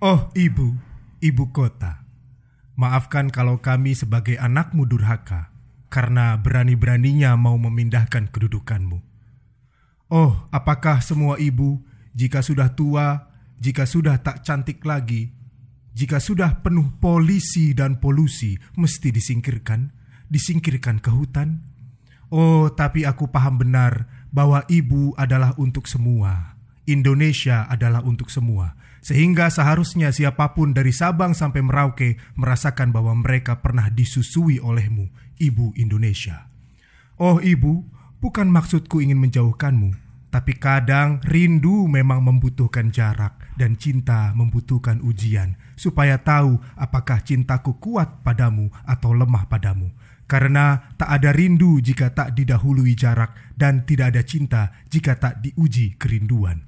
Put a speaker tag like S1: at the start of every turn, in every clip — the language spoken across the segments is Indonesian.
S1: Oh ibu, ibu kota, maafkan kalau kami sebagai anakmu durhaka karena berani-beraninya mau memindahkan kedudukanmu. Oh, apakah semua ibu jika sudah tua, jika sudah tak cantik lagi, jika sudah penuh polisi dan polusi mesti disingkirkan, disingkirkan ke hutan? Oh, tapi aku paham benar bahwa ibu adalah untuk semua. Indonesia adalah untuk semua. Sehingga seharusnya siapa pun dari Sabang sampai Merauke merasakan bahwa mereka pernah disusui olehmu, Ibu Indonesia. Oh ibu, bukan maksudku ingin menjauhkanmu, tapi kadang rindu memang membutuhkan jarak dan cinta membutuhkan ujian supaya tahu apakah cintaku kuat padamu atau lemah padamu. Karena tak ada rindu jika tak didahului jarak dan tidak ada cinta jika tak diuji kerinduan.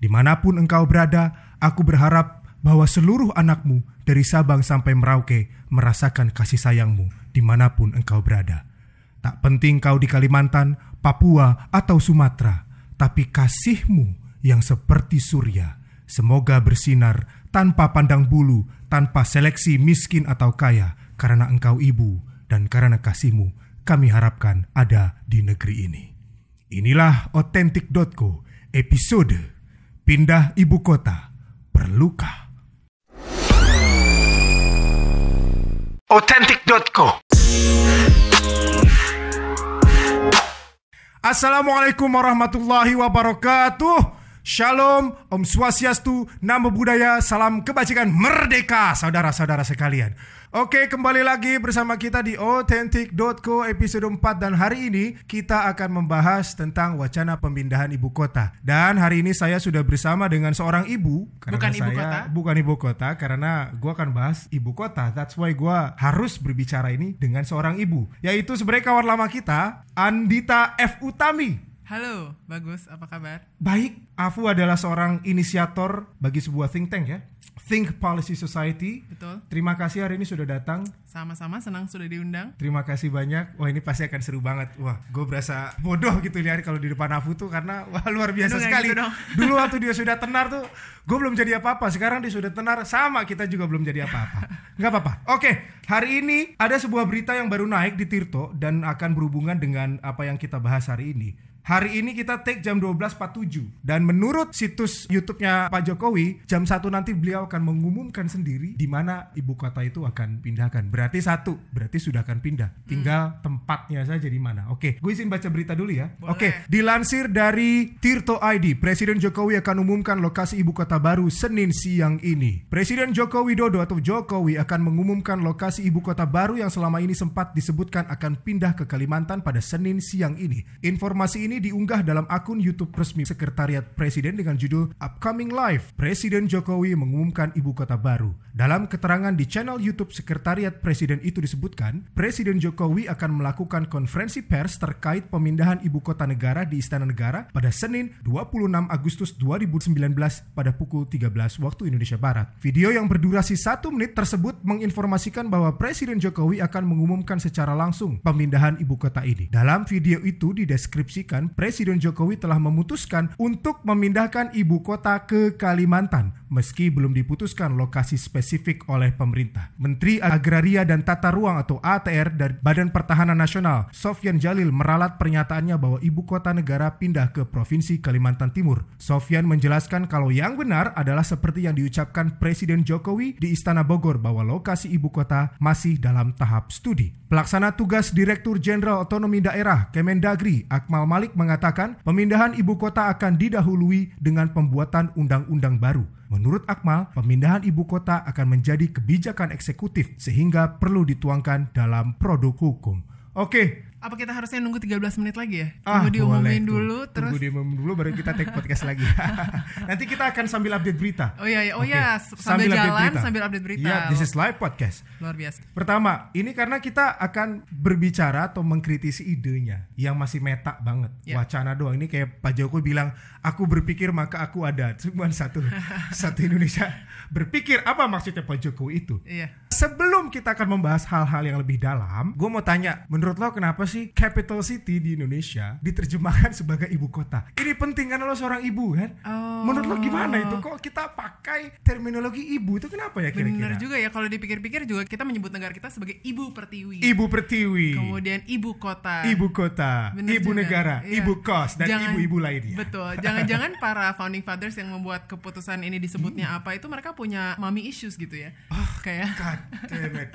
S1: Di mana pun engkau berada, aku berharap bahwa seluruh anakmu dari Sabang sampai Merauke merasakan kasih sayangmu di mana pun engkau berada. Tak penting kau di Kalimantan, Papua, atau Sumatera, tapi kasihmu yang seperti surya, semoga bersinar tanpa pandang bulu, tanpa seleksi miskin atau kaya, karena engkau ibu dan karena kasihmu kami harapkan ada di negeri ini. Inilah Authentic.co episode Pindah Ibu Kota Perlukah? Authentic.co Assalamualaikum warahmatullahi wabarakatuh Shalom, Om Swastiastu, Namo Buddhaya, Salam Kebajikan Merdeka Saudara-saudara sekalian Oke, kembali lagi bersama kita di Authentic.co episode 4 dan hari ini kita akan membahas tentang wacana pemindahan ibu kota. Dan hari ini saya sudah bersama dengan seorang ibu karena
S2: Bukan
S1: saya
S2: ibu kota?
S1: bukan ibu kota karena gua akan bahas ibu kota. That's why gua harus berbicara ini dengan seorang ibu, yaitu sebenarnya kawan lama kita Andita F Utami.
S2: Halo, bagus. Apa kabar?
S1: Baik, Afu adalah seorang inisiator bagi sebuah think tank ya, Think Policy Society.
S2: Betul.
S1: Terima kasih hari ini sudah datang.
S2: Sama-sama senang sudah diundang.
S1: Terima kasih banyak. Wah ini pasti akan seru banget. Wah, gue berasa bodoh gitu nih kalau di depan Afu tuh karena wah luar biasa
S2: Aduh,
S1: sekali.
S2: gitu dong.
S1: Dulu waktu dia sudah tenar tuh, gue belum jadi apa-apa. Sekarang dia sudah tenar, sama kita juga belum jadi apa-apa. Nggak apa-apa. Oke, hari ini ada sebuah berita yang baru naik di Tirto dan akan berhubungan dengan apa yang kita bahas hari ini. Hari ini kita take jam 12.47 dan menurut situs YouTube-nya Pak Jokowi jam 1 nanti beliau akan mengumumkan sendiri di mana ibu kota itu akan pindahkan. Berarti satu, berarti sudah akan pindah. Tinggal tempatnya saja di mana. Oke, gue izin baca berita dulu ya.
S2: Boleh.
S1: Oke, dilansir dari Tirto ID, Presiden Jokowi akan umumkan lokasi ibu kota baru Senin siang ini. Presiden Joko Widodo atau Jokowi akan mengumumkan lokasi ibu kota baru yang selama ini sempat disebutkan akan pindah ke Kalimantan pada Senin siang ini. Informasi ini diunggah dalam akun YouTube resmi Sekretariat Presiden dengan judul Upcoming Live. Presiden Jokowi mengumumkan ibu kota baru. Dalam keterangan di channel YouTube Sekretariat Presiden itu disebutkan, Presiden Jokowi akan melakukan konferensi pers terkait pemindahan ibu kota negara di Istana Negara pada Senin 26 Agustus 2019 pada pukul 13 waktu Indonesia Barat. Video yang berdurasi satu menit tersebut menginformasikan bahwa Presiden Jokowi akan mengumumkan secara langsung pemindahan ibu kota ini. Dalam video itu dideskripsikan Presiden Jokowi telah memutuskan untuk memindahkan ibu kota ke Kalimantan meski belum diputuskan lokasi spesifik oleh pemerintah. Menteri Agraria dan Tata Ruang atau ATR dari Badan Pertahanan Nasional, Sofyan Jalil meralat pernyataannya bahwa ibu kota negara pindah ke Provinsi Kalimantan Timur. Sofyan menjelaskan kalau yang benar adalah seperti yang diucapkan Presiden Jokowi di Istana Bogor bahwa lokasi ibu kota masih dalam tahap studi. Pelaksana tugas Direktur Jenderal Otonomi Daerah Kemendagri Akmal Malik mengatakan pemindahan ibu kota akan didahului dengan pembuatan undang-undang baru. Menurut Akmal, pemindahan ibu kota akan menjadi kebijakan eksekutif sehingga perlu dituangkan dalam produk hukum. Oke,
S2: Apa kita harusnya nunggu 13 menit lagi ya?
S1: Ah, boleh
S2: diumumin
S1: tuh.
S2: dulu
S1: Tunggu
S2: terus
S1: diumumin dulu baru kita take podcast lagi. Nanti kita akan sambil update berita.
S2: Oh iya, iya. oh
S1: Oke.
S2: iya, sambil,
S1: update
S2: jalan
S1: berita.
S2: sambil update berita.
S1: Iya, this is live podcast.
S2: Luar biasa.
S1: Pertama, ini karena kita akan berbicara atau mengkritisi idenya yang masih meta banget.
S2: Ya.
S1: Wacana doang. Ini kayak Pak Jokowi bilang, aku berpikir maka aku ada. Cuma satu satu Indonesia berpikir apa maksudnya Pak Jokowi itu?
S2: Iya.
S1: Sebelum kita akan membahas hal-hal yang lebih dalam, gue mau tanya, menurut lo kenapa sih capital city di Indonesia diterjemahkan sebagai ibu kota? Ini penting karena lo seorang ibu kan?
S2: Oh.
S1: Menurut lo gimana itu? Kok kita pakai terminologi ibu itu kenapa ya kira-kira?
S2: Bener juga ya kalau dipikir-pikir juga kita menyebut negara kita sebagai ibu pertiwi.
S1: Ibu pertiwi,
S2: Kemudian ibu kota.
S1: ibu kota,
S2: Bener
S1: ibu
S2: juga.
S1: negara,
S2: Iya.
S1: ibu kos, dan ibu-ibu lainnya.
S2: Betul. Jangan-jangan para founding fathers yang membuat keputusan ini disebutnya
S1: Hmm.
S2: apa itu mereka punya mommy issues gitu ya.
S1: Ah,
S2: Kayak
S1: God it.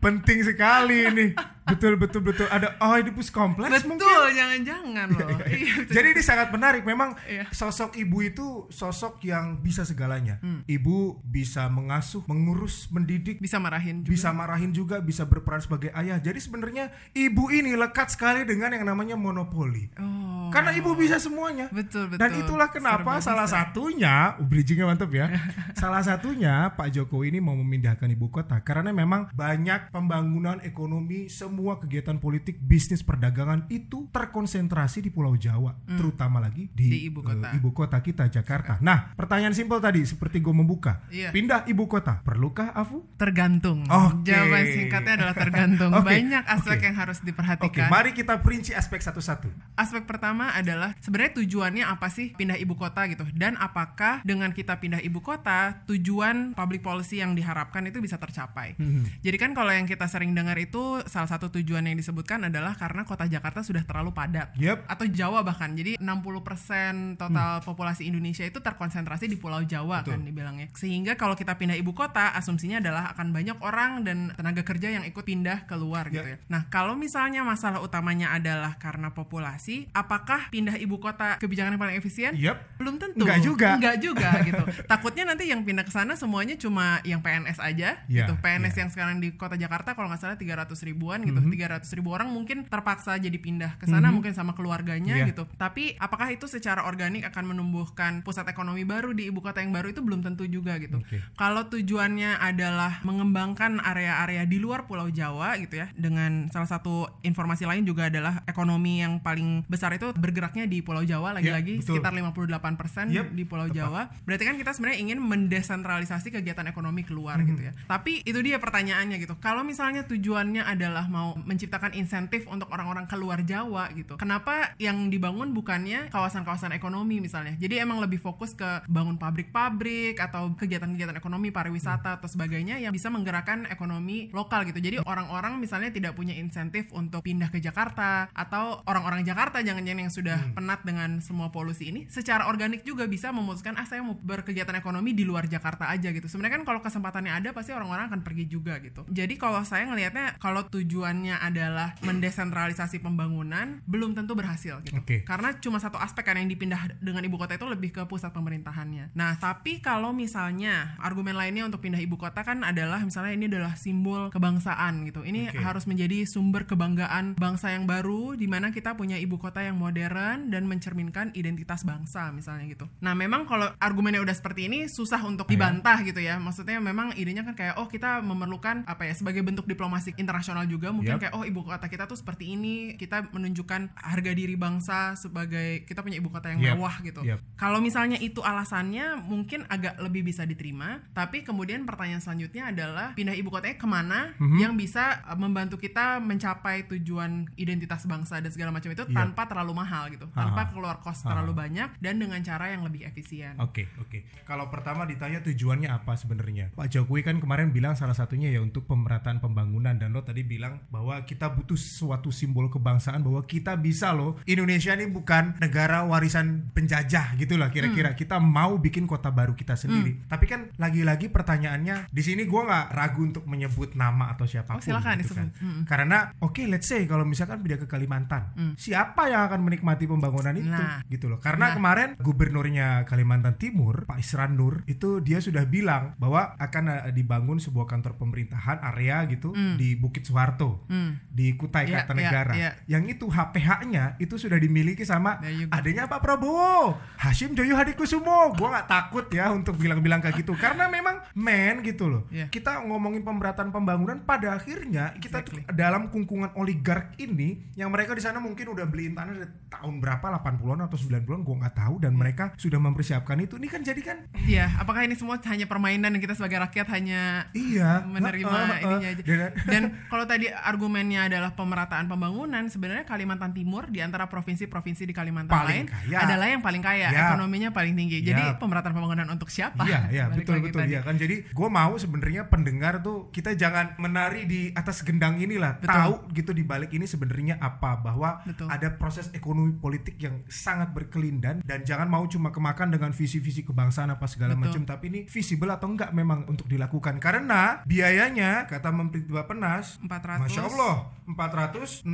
S1: Penting sekali ini. Betul betul betul ada oh Oedipus kompleks mungkin.
S2: betul, jangan-jangan loh. Iya, betul.
S1: Jadi ini sangat menarik. Memang
S2: Iya.
S1: sosok ibu itu sosok yang bisa segalanya.
S2: Hmm.
S1: Ibu bisa mengasuh, mengurus, mendidik,
S2: bisa marahin juga.
S1: bisa marahin juga, bisa berperan sebagai ayah. Jadi sebenarnya ibu ini lekat sekali dengan yang namanya monopoli.
S2: Oh.
S1: Karena ibu bisa semuanya.
S2: Betul, betul.
S1: Dan itulah kenapa
S2: Serba
S1: salah
S2: bisa.
S1: satunya, oh, bridgingnya mantap ya. salah satunya Pak Jokowi ini mau memindahkan ibu kota karena memang banyak pembangunan ekonomi, semua kegiatan politik, bisnis, perdagangan itu terkonsentrasi di Pulau Jawa, terutama lagi di,
S2: Hmm. Di ibu kota.
S1: eh, ibu kota kita Jakarta. Nah, pertanyaan simpel tadi seperti gue membuka,
S2: Iya.
S1: pindah ibu kota, perlukah Afu?
S2: Tergantung.
S1: Oke.
S2: Jawaban singkatnya adalah tergantung.
S1: Oke,
S2: Banyak aspek
S1: oke.
S2: yang harus
S1: Oke,
S2: diperhatikan.
S1: mari kita perinci aspek satu-satu.
S2: Aspek pertama adalah sebenarnya tujuannya apa sih pindah ibu kota gitu dan apakah dengan kita pindah ibu kota tujuan public policy yang diharapkan itu bisa tercapai.
S1: Hmm.
S2: Jadi kan kalau yang kita sering dengar itu salah satu tujuan yang disebutkan adalah karena kota Jakarta sudah terlalu padat.
S1: Yep.
S2: Atau Jawa bahkan. Jadi 60% total populasi Indonesia itu terkonsentrasi di Pulau Jawa
S1: Hmm. Betul.
S2: kan dibilangnya. Sehingga kalau kita pindah ibu kota asumsinya adalah akan banyak orang dan tenaga kerja yang ikut pindah keluar gitu
S1: Ya.
S2: Nah, kalau misalnya masalah utamanya adalah karena populasi, apakah pindah ibu kota kebijakan yang paling efisien?
S1: Yep.
S2: Belum tentu.
S1: Enggak juga.
S2: Enggak juga gitu. Takutnya nanti yang pindah ke sana semuanya cuma yang PNS aja
S1: Ya,
S2: gitu. PNS
S1: ya.
S2: yang sekarang di kota Jakarta kalau nggak salah 300 ribuan gitu.
S1: Mhm.
S2: 300 ribu orang mungkin terpaksa jadi pindah ke sana
S1: Mhm.
S2: mungkin sama keluarganya
S1: Iya.
S2: gitu. Tapi apakah itu secara organik akan menumbuhkan pusat ekonomi baru di ibu kota yang baru itu belum tentu juga gitu.
S1: Oke.
S2: Kalau tujuannya adalah mengembangkan area-area di luar Pulau Jawa gitu ya, dengan salah satu informasi lain juga adalah ekonomi yang paling besar itu bergeraknya di Pulau Jawa lagi-lagi
S1: Ya, betul.
S2: sekitar 58%
S1: Yep,
S2: di Pulau
S1: tepat.
S2: Jawa. Berarti kan kita sebenarnya ingin mendesentralisasi kegiatan ekonomi keluar
S1: Mhm.
S2: gitu ya. Tapi itu dia pertanyaannya gitu. Kalau misalnya tujuannya adalah mau menciptakan insentif untuk orang-orang keluar Jawa gitu. Kenapa yang dibangun bukannya kawasan-kawasan ekonomi misalnya? Jadi emang lebih fokus ke bangun pabrik-pabrik atau kegiatan-kegiatan ekonomi pariwisata atau sebagainya yang bisa menggerakkan ekonomi lokal gitu. Jadi orang-orang misalnya tidak punya insentif untuk pindah ke Jakarta atau orang-orang Jakarta jangan-jangan yang sudah penat dengan semua polusi ini secara organik juga bisa memutuskan ah saya mau berkegiatan ekonomi di luar Jakarta aja gitu. Sebenarnya kan kalau kesempatannya ada pasti orang-orang akan pergi juga gitu. Jadi kalau saya ngelihatnya kalau tujuannya adalah mendesentralisasi pembangunan belum tentu berhasil gitu.
S1: Oke.
S2: Karena cuma satu aspek kan yang dipindah dengan ibu kota itu lebih ke pusat pemerintahannya. Nah, tapi kalau misalnya argumen lainnya untuk pindah ibu kota kan adalah misalnya ini adalah simbol kebangsaan gitu. Ini
S1: Oke.
S2: harus menjadi sumber kebanggaan bangsa yang baru di mana kita punya ibu kota yang modern dan mencerminkan identitas bangsa misalnya gitu. Nah, memang kalau argumennya udah seperti ini susah untuk
S1: Iya.
S2: dibantah gitu ya. Maksudnya memang idenya kan kayak oh kita memerlukan apa ya sebagai bentuk diplomasi internasional juga mungkin
S1: Yap.
S2: kayak oh ibu kota kita tuh seperti ini, kita menunjukkan harga diri bangsa sebagai kita punya ibu kota yang
S1: Yap.
S2: mewah gitu.
S1: Yap.
S2: Kalau misalnya itu alasannya mungkin agak lebih bisa diterima, tapi kemudian pertanyaan selanjutnya adalah pindah ibu kotanya ke mana
S1: Mhm.
S2: yang bisa uh, membantu kita mencapai tujuan identitas bangsa dan segala macam itu
S1: Yap.
S2: tanpa terlalu mahal gitu, tanpa
S1: Aha.
S2: keluar kos
S1: Aha.
S2: terlalu banyak dan dengan cara yang lebih efisien.
S1: Oke, oke. Kalau pertama ditanya tujuannya apa sebenarnya? Pak Jokowi kan kemarin bilang salah satunya ya untuk pemerataan pembangunan dan lo tadi bilang bahwa kita butuh suatu simbol kebangsaan bahwa kita bisa loh. Indonesia ini bukan negara warisan penjajah gitu lah
S2: Hmm.
S1: kira-kira. Kita mau bikin kota baru kita sendiri. Tapi kan lagi-lagi pertanyaannya di sini gua nggak ragu untuk menyebut nama atau siapa pun.
S2: Oh, silakan
S1: gitu kan.
S2: Mm-mm.
S1: Karena oke let's say kalau misalkan pindah ke Kalimantan, siapa yang akan menikmati pembangunan itu
S2: Hmm. Nah.
S1: gitu loh. Karena
S2: Nah.
S1: kemarin gubernurnya Kalimantan Timur, Pak Isran Nur, itu dia sudah bilang bahwa akan eh, dibangun sebuah kantor pemerintahan area gitu di Bukit Soeharto,
S2: Hmm.
S1: di Kutai
S2: Iya,
S1: Kartanegara.
S2: iya, iya.
S1: Yang itu HPH-nya itu sudah dimiliki sama
S2: you go.
S1: adanya Pak Prabowo, Hashim Joyo Hadikusumo. Gua nggak takut ya untuk bilang-bilang kayak gitu karena memang men gitu loh.
S2: Iya.
S1: Kita ngomongin pemerataan pembangunan pada akhirnya kita tuh dalam kungkungan oligark ini yang mereka di sana mungkin udah beliin tanah dari tahun berapa 80-an atau 90-an gua nggak tahu dan mereka sudah mempersiapkan itu. Ini kan jadi kan
S2: Iya, apakah ini semua hanya permainan dan kita sebagai rakyat hanya
S1: iya
S2: menerima
S1: Heeh, heeh.
S2: ininya aja.
S1: Dan-
S2: Dan kalau tadi argumennya adalah pemerataan pembangunan, sebenarnya Kalimantan Timur di antara provinsi-provinsi di Kalimantan
S1: Paling
S2: lain
S1: kaya.
S2: adalah yang paling kaya,
S1: Ya.
S2: ekonominya paling tinggi. Jadi
S1: Ya.
S2: pemerataan pembangunan untuk siapa?
S1: Iya, iya, betul betul
S2: tadi.
S1: ya kan. Jadi gue mau sebenarnya pendengar tuh kita jangan menari di atas gendang inilah.
S2: Betul.
S1: Tahu gitu di balik ini sebenarnya apa bahwa
S2: Betul.
S1: ada proses ekonomi politik yang sangat berkelindan dan jangan mau cuma kemakan dengan visi-visi kebangsaan apa segala macam tapi ini visible atau enggak memang untuk dilakukan karena biayanya kata Menteri Bapenas
S2: 400
S1: Masya Allah 466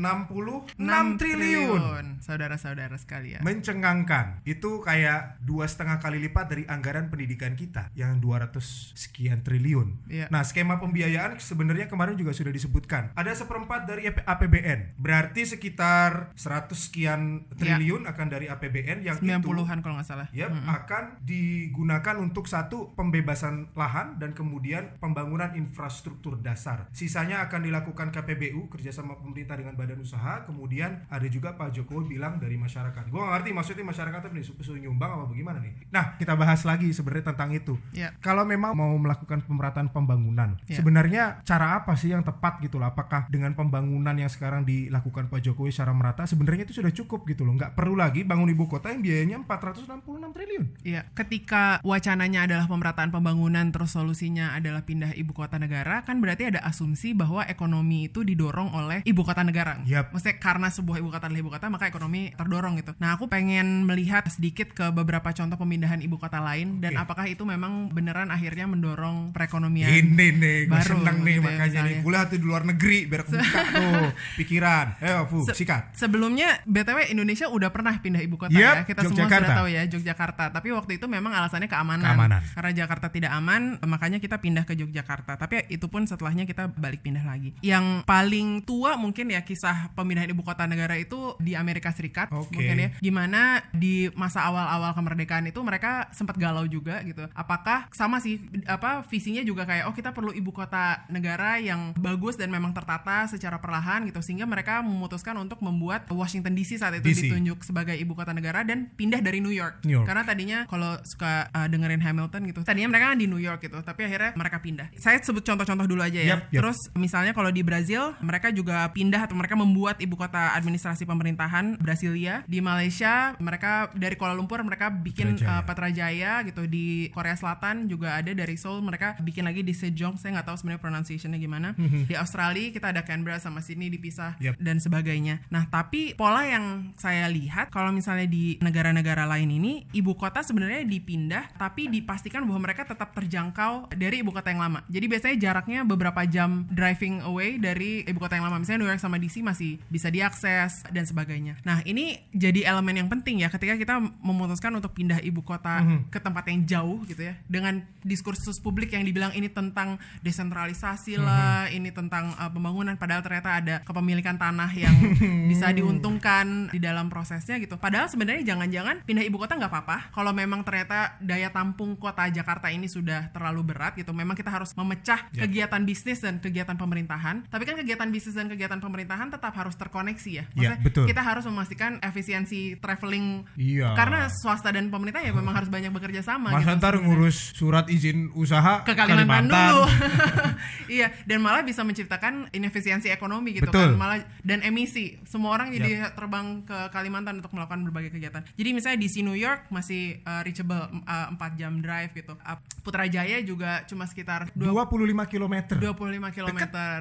S1: triliun
S2: Saudara-saudara sekalian.
S1: mencengangkan itu kayak dua setengah kali lipat dari anggaran pendidikan kita yang 200 sekian triliun
S2: Iya.
S1: nah skema pembiayaan sebenarnya kemarin juga sudah disebutkan ada seperempat dari APBN berarti sekitar 100 sekian triliun akan dari APBN yang itu
S2: 90-an kalau nggak salah.
S1: ya akan digunakan untuk satu pembebasan lahan dan kemudian pembangunan infrastruktur dasar. Sisanya akan dilakukan KPBU kerjasama pemerintah dengan badan usaha. Kemudian ada juga Pak Jokowi bilang dari masyarakat. Gue ngerti maksudnya masyarakat apa nih suruh nyumbang apa bagaimana nih? Nah kita bahas lagi sebenarnya tentang itu.
S2: Ya.
S1: Kalau memang mau melakukan pemerataan pembangunan,
S2: Ya.
S1: sebenarnya cara apa sih yang tepat gitu loh? Apakah dengan pembangunan yang sekarang dilakukan Pak Jokowi secara merata sebenarnya itu sudah cukup gitu loh? Nggak perlu lagi bangun ibu kota yang biayanya 466 triliun.
S2: Iya, ketika wacananya adalah pemerataan pembangunan terus solusinya adalah pindah ibu kota negara, kan berarti ada asumsi bahwa ekonomi itu didorong oleh ibu kota negara.
S1: Yap.
S2: Maksudnya karena sebuah ibu kota adalah ibu kota, maka ekonomi terdorong gitu. Nah, aku pengen melihat sedikit ke beberapa contoh pemindahan ibu kota lain dan
S1: Oke.
S2: apakah itu memang beneran akhirnya mendorong perekonomian.
S1: Ini nih, gue
S2: baru
S1: seneng nih
S2: gitu ya,
S1: makanya nih
S2: misalnya.
S1: kuliah tuh di luar negeri biar kebuka tuh pikiran. Ayo, Fu,
S2: Se-
S1: sikat.
S2: Sebelumnya BTW Indonesia udah pernah pindah ibu kota
S1: Yep,
S2: ya. Kita semua sudah tahu ya Yogyakarta. Tapi waktu itu memang alasannya keamanan.
S1: Keamanan.
S2: Karena Jakarta tidak aman, makanya kita pindah ke Yogyakarta. Tapi itu pun setelahnya kita balik pindah lagi. Yang paling tua mungkin ya kisah pemindahan ibu kota negara itu di Amerika Serikat
S1: Oke.
S2: mungkin ya. Gimana di masa awal-awal kemerdekaan itu mereka sempat galau juga gitu. Apakah sama sih apa visinya juga kayak oh kita perlu ibu kota negara yang bagus dan memang tertata secara perlahan gitu sehingga mereka memutuskan untuk membuat Washington DC saat itu
S1: DC.
S2: ditunjuk sebagai ibu kota negara dan pindah dari New York.
S1: New York.
S2: Karena tadinya kalau suka uh, dengerin Hamilton gitu, tadinya mereka kan di New York gitu, tapi akhirnya mereka pindah. Saya sebut contoh-contoh dulu aja ya.
S1: Yap, yap.
S2: Terus misalnya kalau di Brazil, mereka juga pindah atau mereka membuat ibu kota administrasi pemerintahan Brasilia. Di Malaysia, mereka dari Kuala Lumpur mereka bikin
S1: Putrajaya.
S2: uh, Putrajaya gitu. Di Korea Selatan juga ada dari Seoul mereka bikin lagi di Sejong. Saya nggak tahu sebenarnya pronunciationnya gimana. Di Australia kita ada Canberra sama Sydney dipisah
S1: Yap.
S2: dan sebagainya. Nah, tapi pola yang saya lihat kalau misalnya di negara-negara lain ini ibu kota sebenarnya dipindah tapi dipastikan bahwa mereka tetap terjangkau dari ibu kota yang lama. Jadi biasanya jaraknya beberapa jam driving away dari ibu kota yang lama. Misalnya New York sama DC masih bisa diakses dan sebagainya. Nah, ini jadi elemen yang penting ya ketika kita memutuskan untuk pindah ibu kota ke tempat yang jauh gitu ya. Dengan diskursus publik yang dibilang ini tentang desentralisasi lah, ini tentang uh, pembangunan padahal ternyata ada kepemilikan tanah yang bisa diuntungkan di dalam prosesnya gitu. Padahal sebenarnya jangan-jangan pindah ibu kota nggak apa-apa. Kalau memang ternyata daya tampung kota Jakarta ini sudah terlalu berat gitu, memang kita harus memecah
S1: Ya.
S2: kegiatan bisnis dan kegiatan pemerintahan. Tapi kan kegiatan bisnis dan kegiatan pemerintahan tetap harus terkoneksi ya.
S1: Ya,
S2: Maksudnya
S1: betul.
S2: kita harus memastikan efisiensi traveling
S1: Iya.
S2: karena swasta dan pemerintah ya memang harus banyak bekerja sama
S1: Masa
S2: gitu.
S1: ntar ngurus surat izin usaha
S2: ke Kalimantan, dulu. iya, dan malah bisa menciptakan inefisiensi ekonomi gitu
S1: Betul.
S2: kan. Malah dan emisi. Semua orang jadi terbang ke Kalimantan untuk melakukan berbagai kegiatan. Jadi misalnya di si New York masih uh, reachable uh, 4 jam drive gitu. Uh, Putrajaya juga cuma sekitar 20
S1: 25 km.
S2: 25 km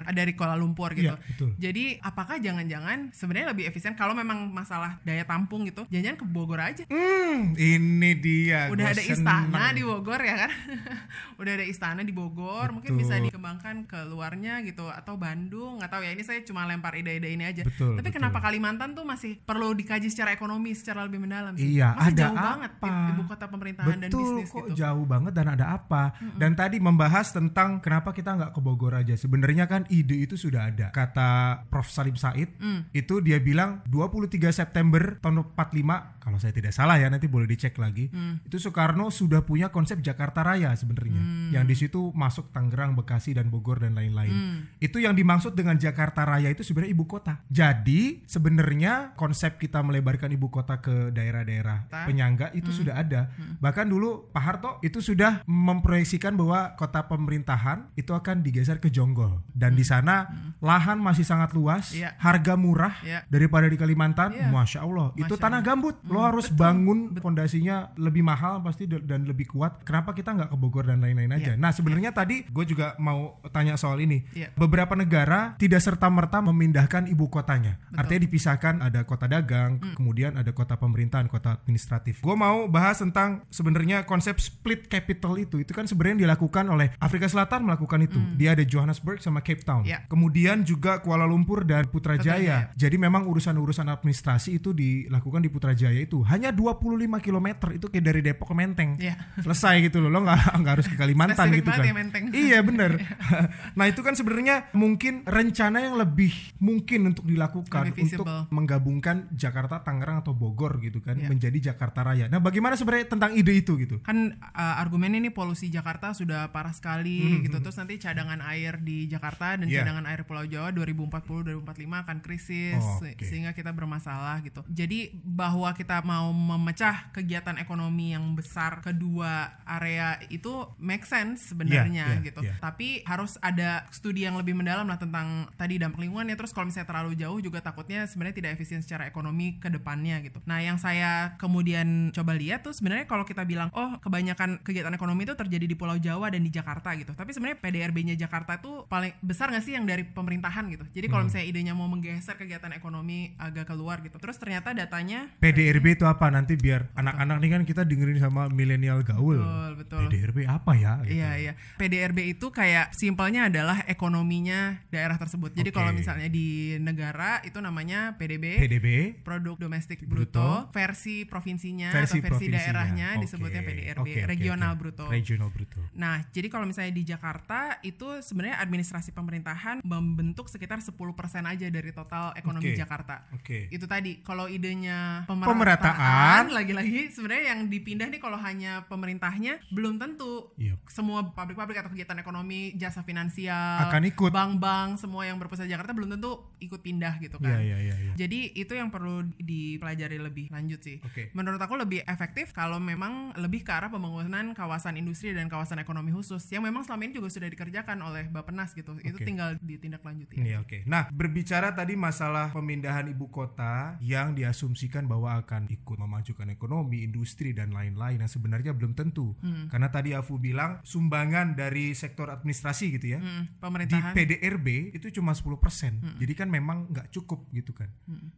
S2: dari Kuala Lumpur gitu.
S1: Iya, betul.
S2: Jadi apakah jangan-jangan sebenarnya lebih efisien kalau memang masalah daya tampung gitu, jangan-jangan ke Bogor aja.
S1: Hmm, ini dia.
S2: Udah ada
S1: seneng.
S2: istana di Bogor ya kan? Udah ada istana di Bogor, mungkin
S1: Betul.
S2: bisa dikembangkan ke luarnya gitu atau Bandung, nggak tahu ya. Ini saya cuma lempar ide-ide ini aja.
S1: Betul,
S2: Tapi
S1: betul.
S2: kenapa Kalimantan tuh masih perlu dikaji secara ekonomi secara lebih mendalam sih?
S1: Iya,
S2: masih
S1: ada
S2: jauh
S1: apa?
S2: banget ibu kota pemerintahan dan
S1: Betul,
S2: bisnis
S1: kok
S2: gitu.
S1: jauh banget dan ada apa? Dan tadi membahas tentang kenapa kita nggak ke Bogor aja. Sebenarnya kan ide itu sudah ada. Kata Prof. Salim Said itu dia bilang 23 September tahun 45 kalau saya tidak salah ya nanti boleh dicek lagi itu Soekarno sudah punya konsep Jakarta Raya sebenarnya yang di situ masuk Tangerang Bekasi dan Bogor dan lain-lain. Itu yang dimaksud dengan Jakarta Raya itu sebenarnya ibu kota. Jadi sebenarnya konsep kita melebarkan ibu kota ke daerah-daerah penyangga itu sudah ada. Bahkan dulu Pak Harto itu sudah memproyeksikan bahwa kota pemerintahan itu akan digeser ke Jonggol. Dan di sana lahan masih sangat luas
S2: Iya.
S1: harga murah
S2: Iya.
S1: daripada di Kalimantan
S2: Iya.
S1: masya Allah itu
S2: Masya
S1: tanah
S2: Allah.
S1: gambut lo harus bangun fondasinya lebih mahal pasti dan lebih kuat kenapa kita nggak ke Bogor dan lain-lain aja
S2: Iya.
S1: nah sebenarnya tadi gue juga mau tanya soal ini
S2: Iya.
S1: beberapa negara tidak serta merta memindahkan ibu kotanya artinya dipisahkan ada kota dagang
S2: Hmm.
S1: kemudian ada kota pemerintahan kota administratif gue mau bahas tentang sebenarnya konsep split capital itu itu kan sebenarnya dilakukan oleh Afrika Selatan melakukan itu dia ada Johannesburg sama Cape Town
S2: Hmm. Iya.
S1: kemudian juga Kuala Lumpur dan Putrajaya
S2: Putrajaya.
S1: jadi memang urusan-urusan administrasi itu dilakukan di Putrajaya itu hanya 25 km itu kayak dari Depok ke Menteng.
S2: Iya.
S1: Selesai gitu loh. Lo nggak nggak harus ke Kalimantan gitu kan.
S2: ya, Menteng.
S1: Iya bener. nah itu kan sebenarnya mungkin rencana yang lebih mungkin untuk dilakukan untuk menggabungkan Jakarta, Tangerang atau Bogor gitu kan
S2: Iya.
S1: menjadi Jakarta Raya. Nah bagaimana sebenarnya tentang ide itu gitu?
S2: kan uh, argumennya ini polusi Jakarta sudah parah sekali gitu terus nanti cadangan air di Jakarta dan
S1: Hmm, Iya.
S2: cadangan air Pulau Jawa 2040-2045 akan krisis
S1: Oh, oke.
S2: sehingga kita bermasalah gitu. Jadi bahwa kita mau memecah kegiatan ekonomi yang besar kedua area itu make sense sebenarnya
S1: Iya, iya,
S2: gitu.
S1: iya.
S2: tapi harus ada studi yang lebih mendalam lah tentang tadi dampak lingkungan ya. Terus kalau misalnya terlalu jauh juga takutnya sebenarnya tidak efisien secara ekonomi ke depannya gitu. Nah yang saya kemudian coba lihat tuh sebenarnya kalau kita bilang oh kebanyakan kegiatan ekonomi itu terjadi di Pulau Jawa dan di Jakarta gitu. Tapi sebenarnya PDRB-nya Jakarta tuh paling besar nggak sih yang dari pemerintahan gitu jadi kalau misalnya idenya mau menggeser kegiatan ekonomi agak keluar gitu terus ternyata datanya
S1: PDRB itu apa nanti biar anak-anak nih kan kita dengerin sama milenial gaul.
S2: betul betul
S1: PDRB apa ya? Gitu.
S2: Iya iya. PDRB itu kayak simpelnya adalah ekonominya daerah tersebut. Jadi
S1: Oke.
S2: kalau misalnya di negara itu namanya PDB,
S1: PDB
S2: produk domestik
S1: Bruto.
S2: bruto, versi provinsinya
S1: versi
S2: atau versi
S1: provinsinya.
S2: daerahnya
S1: Oke,
S2: disebutnya PDRB,
S1: oke, oke,
S2: regional
S1: oke.
S2: bruto.
S1: Regional bruto.
S2: Nah, jadi kalau misalnya di Jakarta itu sebenarnya administrasi pemerintahan membentuk sekitar 10% aja dari total ekonomi
S1: Oke.
S2: Jakarta.
S1: Oke.
S2: Itu tadi kalau idenya
S1: Pemerataan.
S2: pemerataan lagi-lagi sebenarnya yang dipindah nih kalau hanya pemerintahnya belum tentu
S1: Iya.
S2: semua pabrik-pabrik atau kegiatan ekonomi, jasa finansial,
S1: Akan ikut.
S2: bank-bank, semua yang berpusat di Jakarta belum tentu ikut pindah gitu kan.
S1: Iya iya iya. iya.
S2: Jadi itu yang perlu dipelajari lebih lanjut sih.
S1: Oke.
S2: Menurut aku lebih efektif kalau memang lebih ke arah pembangunan kawasan industri dan kawasan ekonomi khusus yang memang selama ini juga sudah dikerjakan oleh Bappenas gitu. Itu
S1: Oke.
S2: tinggal ditindaklanjuti.
S1: Oke. Nah berbicara tadi masalah pemindahan ibu kota yang diasumsikan bahwa akan ikut memajukan ekonomi, industri dan lain-lain. Nah sebenarnya belum tentu.
S2: Hmm.
S1: Karena tadi Afu bilang sumbangan dari sektor administrasi gitu ya.
S2: Hmm,
S1: Di
S2: pemerintahan.
S1: PDRB itu cuma 10%. Jadi kan memang nggak cukup gitu kan.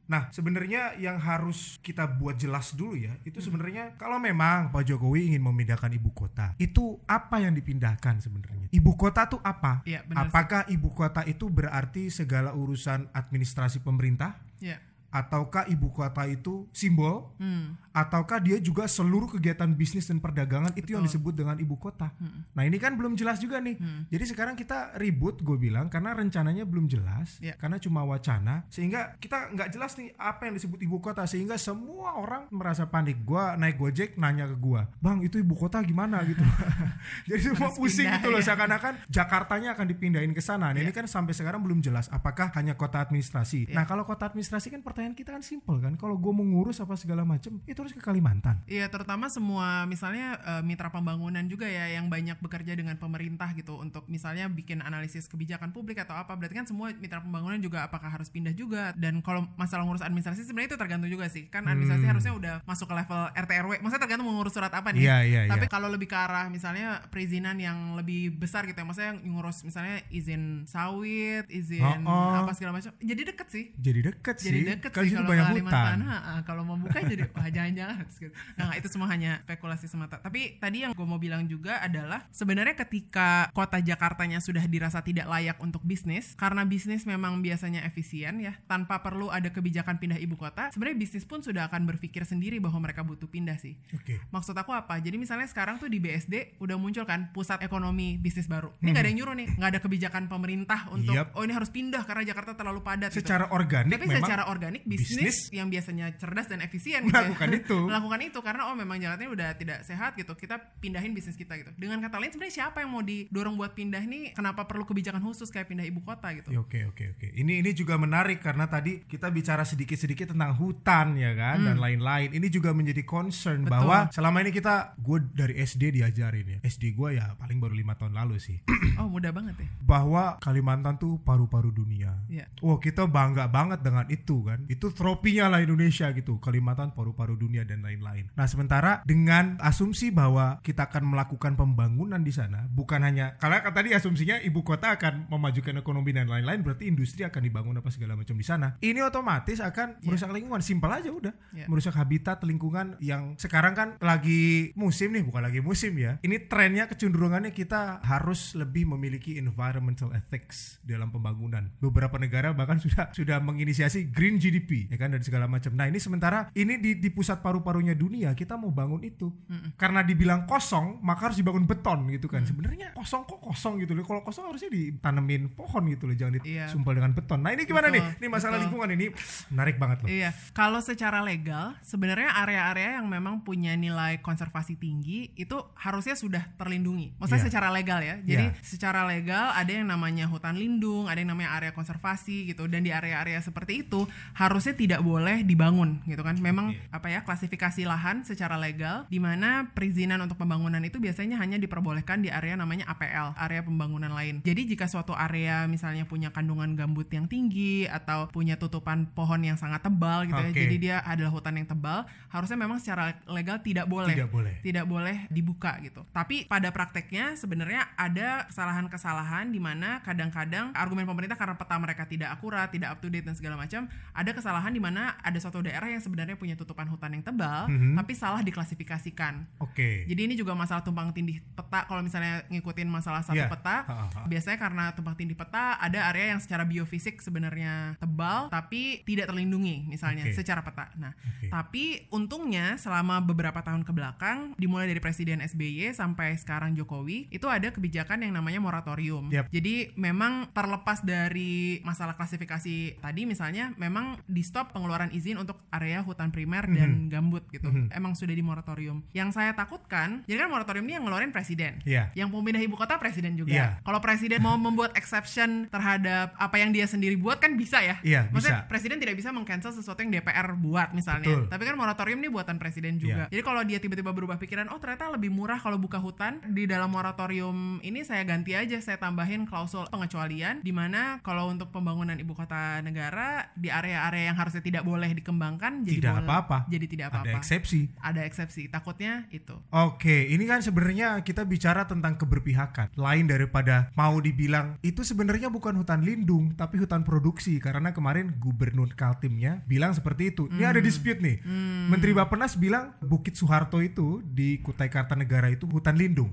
S1: Nah, sebenarnya yang harus kita buat jelas dulu ya, itu sebenarnya kalau memang Pak Jokowi ingin memindahkan ibu kota, itu apa yang dipindahkan sebenarnya? Ibu kota tuh apa?
S2: Iya, benar sih.
S1: Apakah ibu kota itu berarti segala urusan administrasi pemerintah?
S2: Ya.
S1: Ataukah ibu kota itu simbol?
S2: Hmm.
S1: Ataukah dia juga seluruh kegiatan bisnis dan perdagangan itu yang disebut dengan ibu kota? Nah ini kan belum jelas juga nih. Jadi sekarang kita ribut gue bilang karena rencananya belum jelas,
S2: Ya.
S1: karena cuma wacana, sehingga kita nggak jelas nih apa yang disebut ibu kota sehingga semua orang merasa panik. Gua naik gojek nanya ke gua, bang itu ibu kota gimana gitu. Jadi semua
S2: Harus
S1: pusing
S2: pindah,
S1: gitu loh
S2: ya.
S1: seakan-akan Jakartanya akan dipindahin ke sana. Nah, ini kan sampai sekarang belum jelas apakah hanya kota administrasi.
S2: Ya.
S1: Nah kalau kota administrasi kan pertanyaan kita kan simpel kan. Kalau gue mau ngurus apa segala macam itu harus ke Kalimantan.
S2: Iya, terutama semua misalnya eh, mitra pembangunan juga ya yang banyak bekerja dengan pemerintah gitu untuk misalnya bikin analisis kebijakan publik atau apa. Berarti kan semua mitra pembangunan juga apakah harus pindah juga dan kalau masalah ngurus administrasi sebenarnya itu tergantung juga sih. Kan administrasi harusnya udah masuk ke level RT RW. Maksudnya tergantung mau ngurus surat apa nih.
S1: Iya, iya,
S2: Tapi
S1: iya.
S2: kalau lebih ke arah misalnya perizinan yang lebih besar gitu ya. Maksudnya yang ngurus misalnya izin sawit, izin
S1: Oh, oh.
S2: apa segala macam. Jadi deket sih.
S1: Jadi deket
S2: Jadi
S1: sih.
S2: deket deket
S1: Kan
S2: sih kalau
S1: banyak
S2: Kalimantan.
S1: hutan.
S2: Ha, ha, kalau mau buka jadi wah jangan-jangan. Gitu. Nah itu semua hanya spekulasi semata. Tapi tadi yang gue mau bilang juga adalah sebenarnya ketika kota Jakartanya sudah dirasa tidak layak untuk bisnis, karena bisnis memang biasanya efisien ya, tanpa perlu ada kebijakan pindah ibu kota, sebenarnya bisnis pun sudah akan berpikir sendiri bahwa mereka butuh pindah sih.
S1: Oke.
S2: Maksud aku apa? Jadi misalnya sekarang tuh di BSD udah muncul kan pusat ekonomi bisnis baru. Ini nggak ada yang nyuruh nih, nggak ada kebijakan pemerintah untuk
S1: Yap.
S2: oh ini harus pindah karena Jakarta terlalu padat. gitu.
S1: Secara organik
S2: Tapi
S1: memang
S2: secara organik bisnis,
S1: bisnis
S2: yang biasanya cerdas dan efisien
S1: Melakukan
S2: gitu ya.
S1: itu.
S2: melakukan itu karena oh memang ini udah tidak sehat gitu. Kita pindahin bisnis kita gitu. Dengan kata lain sebenarnya siapa yang mau didorong buat pindah nih? Kenapa perlu kebijakan khusus kayak pindah ibu kota gitu?
S1: Ya, Oke oke oke. Ini ini juga menarik karena tadi kita bicara sedikit-sedikit tentang hutan ya kan dan lain-lain. Ini juga menjadi concern
S2: Hmm. Betul.
S1: bahwa selama ini kita gue dari SD diajarin ya. SD gue ya paling baru lima tahun lalu sih
S2: Oh mudah banget ya.
S1: bahwa Kalimantan tuh paru-paru dunia.
S2: Iya.
S1: Wah kita bangga banget dengan itu kan. Itu tropinya lah Indonesia gitu. Kalimantan paru-paru dunia dan lain-lain. Nah sementara dengan asumsi bahwa kita akan melakukan pembangunan di sana, bukan hanya karena kan tadi asumsinya ibu kota akan memajukan ekonomi dan lain-lain, berarti industri akan dibangun apa segala macam di sana. Ini otomatis akan merusak lingkungan. Simpel aja udah.
S2: Iya.
S1: Merusak habitat lingkungan yang sekarang kan lagi musim nih, bukan lagi musim ya. Ini trennya kecenderungannya kita harus lebih memiliki environmental ethics dalam pembangunan. Beberapa negara bahkan sudah sudah menginisiasi green GDP ya kan dan segala macam. Nah, ini sementara ini di di pusat paru-parunya dunia kita mau bangun itu. Karena dibilang kosong, maka harus dibangun beton gitu kan. Sebenarnya kosong kok kosong gitu loh. Kalau kosong harusnya ditanemin pohon gitu loh, jangan
S2: Iya.
S1: disumpal dengan beton. Nah, ini gimana
S2: Betul,
S1: nih? Ini masalah
S2: betul.
S1: lingkungan ini menarik banget loh.
S2: Iya, kalau secara legal sebenarnya area-area yang memang punya nilai konservasi tinggi itu harusnya sudah terlindungi. Maksudnya
S1: Iya.
S2: secara legal ya. Jadi
S1: Iya.
S2: secara legal ada yang namanya hutan lindung, ada yang namanya area konservasi gitu dan di area-area seperti itu harusnya tidak boleh dibangun gitu kan. Memang apa ya klasifikasi lahan secara legal di mana perizinan untuk pembangunan itu biasanya hanya diperbolehkan di area namanya APL, area pembangunan lain. Jadi jika suatu area misalnya punya kandungan gambut yang tinggi atau punya tutupan pohon yang sangat tebal gitu ya.
S1: Oke.
S2: Jadi dia adalah hutan yang tebal, harusnya memang secara legal tidak boleh
S1: Tidak boleh.
S2: tidak boleh dibuka gitu. Tapi pada prakteknya sebenarnya ada kesalahan-kesalahan di mana kadang-kadang argumen pemerintah karena peta mereka tidak akurat, tidak up to date dan segala macam, ada kesalahan di mana ada suatu daerah yang sebenarnya punya tutupan hutan yang tebal,
S1: Mhm.
S2: tapi salah diklasifikasikan.
S1: Oke.
S2: Jadi ini juga masalah tumpang tindih peta kalau misalnya ngikutin masalah satu
S1: Iya.
S2: peta,
S1: Ha, ha, ha.
S2: biasanya karena tumpang tindih peta ada area yang secara biofisik sebenarnya tebal tapi tidak terlindungi misalnya
S1: Oke.
S2: secara peta. Nah,
S1: Oke.
S2: tapi untungnya selama beberapa tahun ke belakang dimulai dari Presiden SBY sampai sekarang Jokowi itu ada kebijakan yang namanya moratorium.
S1: Yap.
S2: Jadi memang terlepas dari masalah klasifikasi tadi misalnya memang di stop pengeluaran izin untuk area hutan primer dan gambut gitu. Emang sudah di moratorium. Yang saya takutkan, jadi kan moratorium ini yang ngeluarin presiden.
S1: Iya.
S2: Yang pemindah ibu kota presiden juga.
S1: Iya.
S2: Kalau presiden mau membuat exception terhadap apa yang dia sendiri buat kan bisa ya.
S1: Iya,
S2: Maksudnya
S1: bisa.
S2: presiden tidak bisa mengcancel sesuatu yang DPR buat misalnya.
S1: Betul.
S2: Tapi kan moratorium ini buatan presiden juga.
S1: Iya.
S2: Jadi kalau dia tiba-tiba berubah pikiran, oh ternyata lebih murah kalau buka hutan di dalam moratorium ini saya ganti aja, saya tambahin klausul pengecualian di mana kalau untuk pembangunan ibu kota negara di area-area yang harusnya tidak boleh dikembangkan jadi
S1: Tidak apa-apa.
S2: Jadi tidak
S1: Ada
S2: apa-apa.
S1: eksepsi.
S2: Ada eksepsi. Takutnya itu.
S1: Oke, ini kan sebenarnya kita bicara tentang keberpihakan. Lain daripada mau dibilang itu sebenarnya bukan hutan lindung, tapi hutan produksi. Karena kemarin Gubernur Kaltimnya bilang seperti itu. Ini ada dispute nih. Menteri Bapenas bilang Bukit Soeharto itu di Kutai Kartanegara itu hutan lindung.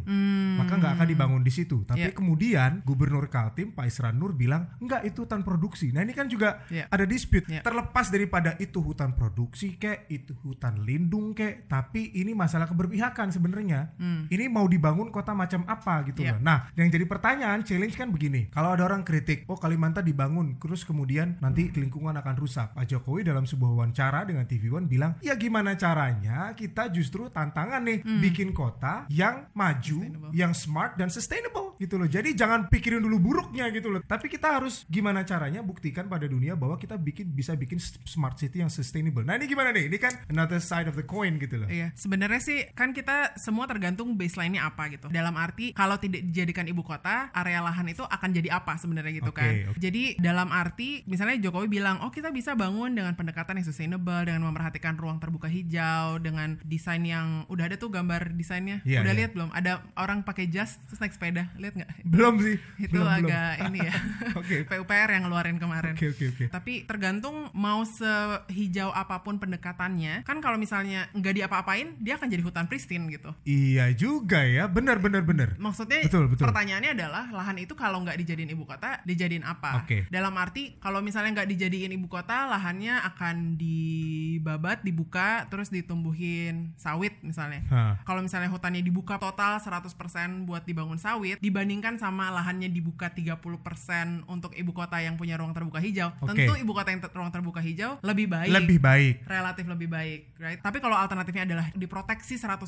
S1: Maka nggak akan dibangun di situ. Tapi
S2: Iya.
S1: kemudian Gubernur Kaltim Pak Isran Nur bilang enggak itu hutan produksi. Nah ini kan juga
S2: Iya.
S1: ada dispute.
S2: Iya.
S1: Terlepas daripada itu hutan produksi kek, itu hutan lindung kek, tapi ini masalah keberpihakan sebenarnya. Ini mau dibangun kota macam apa gitu
S2: Iya.
S1: loh. Nah, yang jadi pertanyaan challenge kan begini. Kalau ada orang kritik, oh Kalimantan dibangun, terus kemudian nanti lingkungan akan rusak. Pak Jokowi dalam sebuah wawancara dengan TV One bilang, ya gimana caranya kita justru tantangan nih bikin kota yang maju, yang smart dan sustainable gitu loh. Jadi jangan pikirin dulu buruknya gitu loh. Tapi kita harus gimana caranya buktikan pada dunia bahwa kita bikin bisa bikin s- smart city yang sustainable. Nah, ini gimana nih? Ini kan another side of the coin gitu loh.
S2: Iya, sebenarnya sih kan kita semua tergantung baseline-nya apa gitu. Dalam arti kalau tidak dijadikan ibu kota, area lahan itu akan jadi apa sebenarnya gitu
S1: Oke,
S2: kan.
S1: oke.
S2: Jadi dalam arti misalnya Jokowi bilang, "Oh, kita bisa bangun dengan pendekatan yang sustainable dengan memperhatikan ruang terbuka hijau dengan desain yang udah ada tuh gambar desainnya.
S1: Iya,
S2: udah
S1: iya.
S2: lihat belum? Ada orang pakai jas terus naik sepeda. Lihat nggak?
S1: Belum sih.
S2: Itu
S1: belum, belum.
S2: agak ini ya.
S1: Oke.
S2: PUPR yang ngeluarin kemarin.
S1: Oke, oke, oke.
S2: Tapi tergantung mau sehijau apa pun pendekatannya, kan kalau misalnya nggak diapa-apain, dia akan jadi hutan pristine gitu.
S1: Iya juga ya, benar benar benar.
S2: Maksudnya
S1: Betul, betul.
S2: pertanyaannya adalah lahan itu kalau nggak dijadiin ibu kota, dijadiin apa?
S1: Oke.
S2: Dalam arti kalau misalnya nggak dijadiin ibu kota, lahannya akan dibabat, dibuka, terus ditumbuhin sawit misalnya. Kalau misalnya hutannya dibuka total 100% buat dibangun sawit, dibandingkan sama lahannya dibuka 30% untuk ibu kota yang punya ruang terbuka hijau,
S1: Oke.
S2: tentu ibu kota yang ter- ruang terbuka hijau lebih baik
S1: Lebih baik.
S2: relatif lebih baik, right? Tapi kalau alternatifnya adalah diproteksi 100%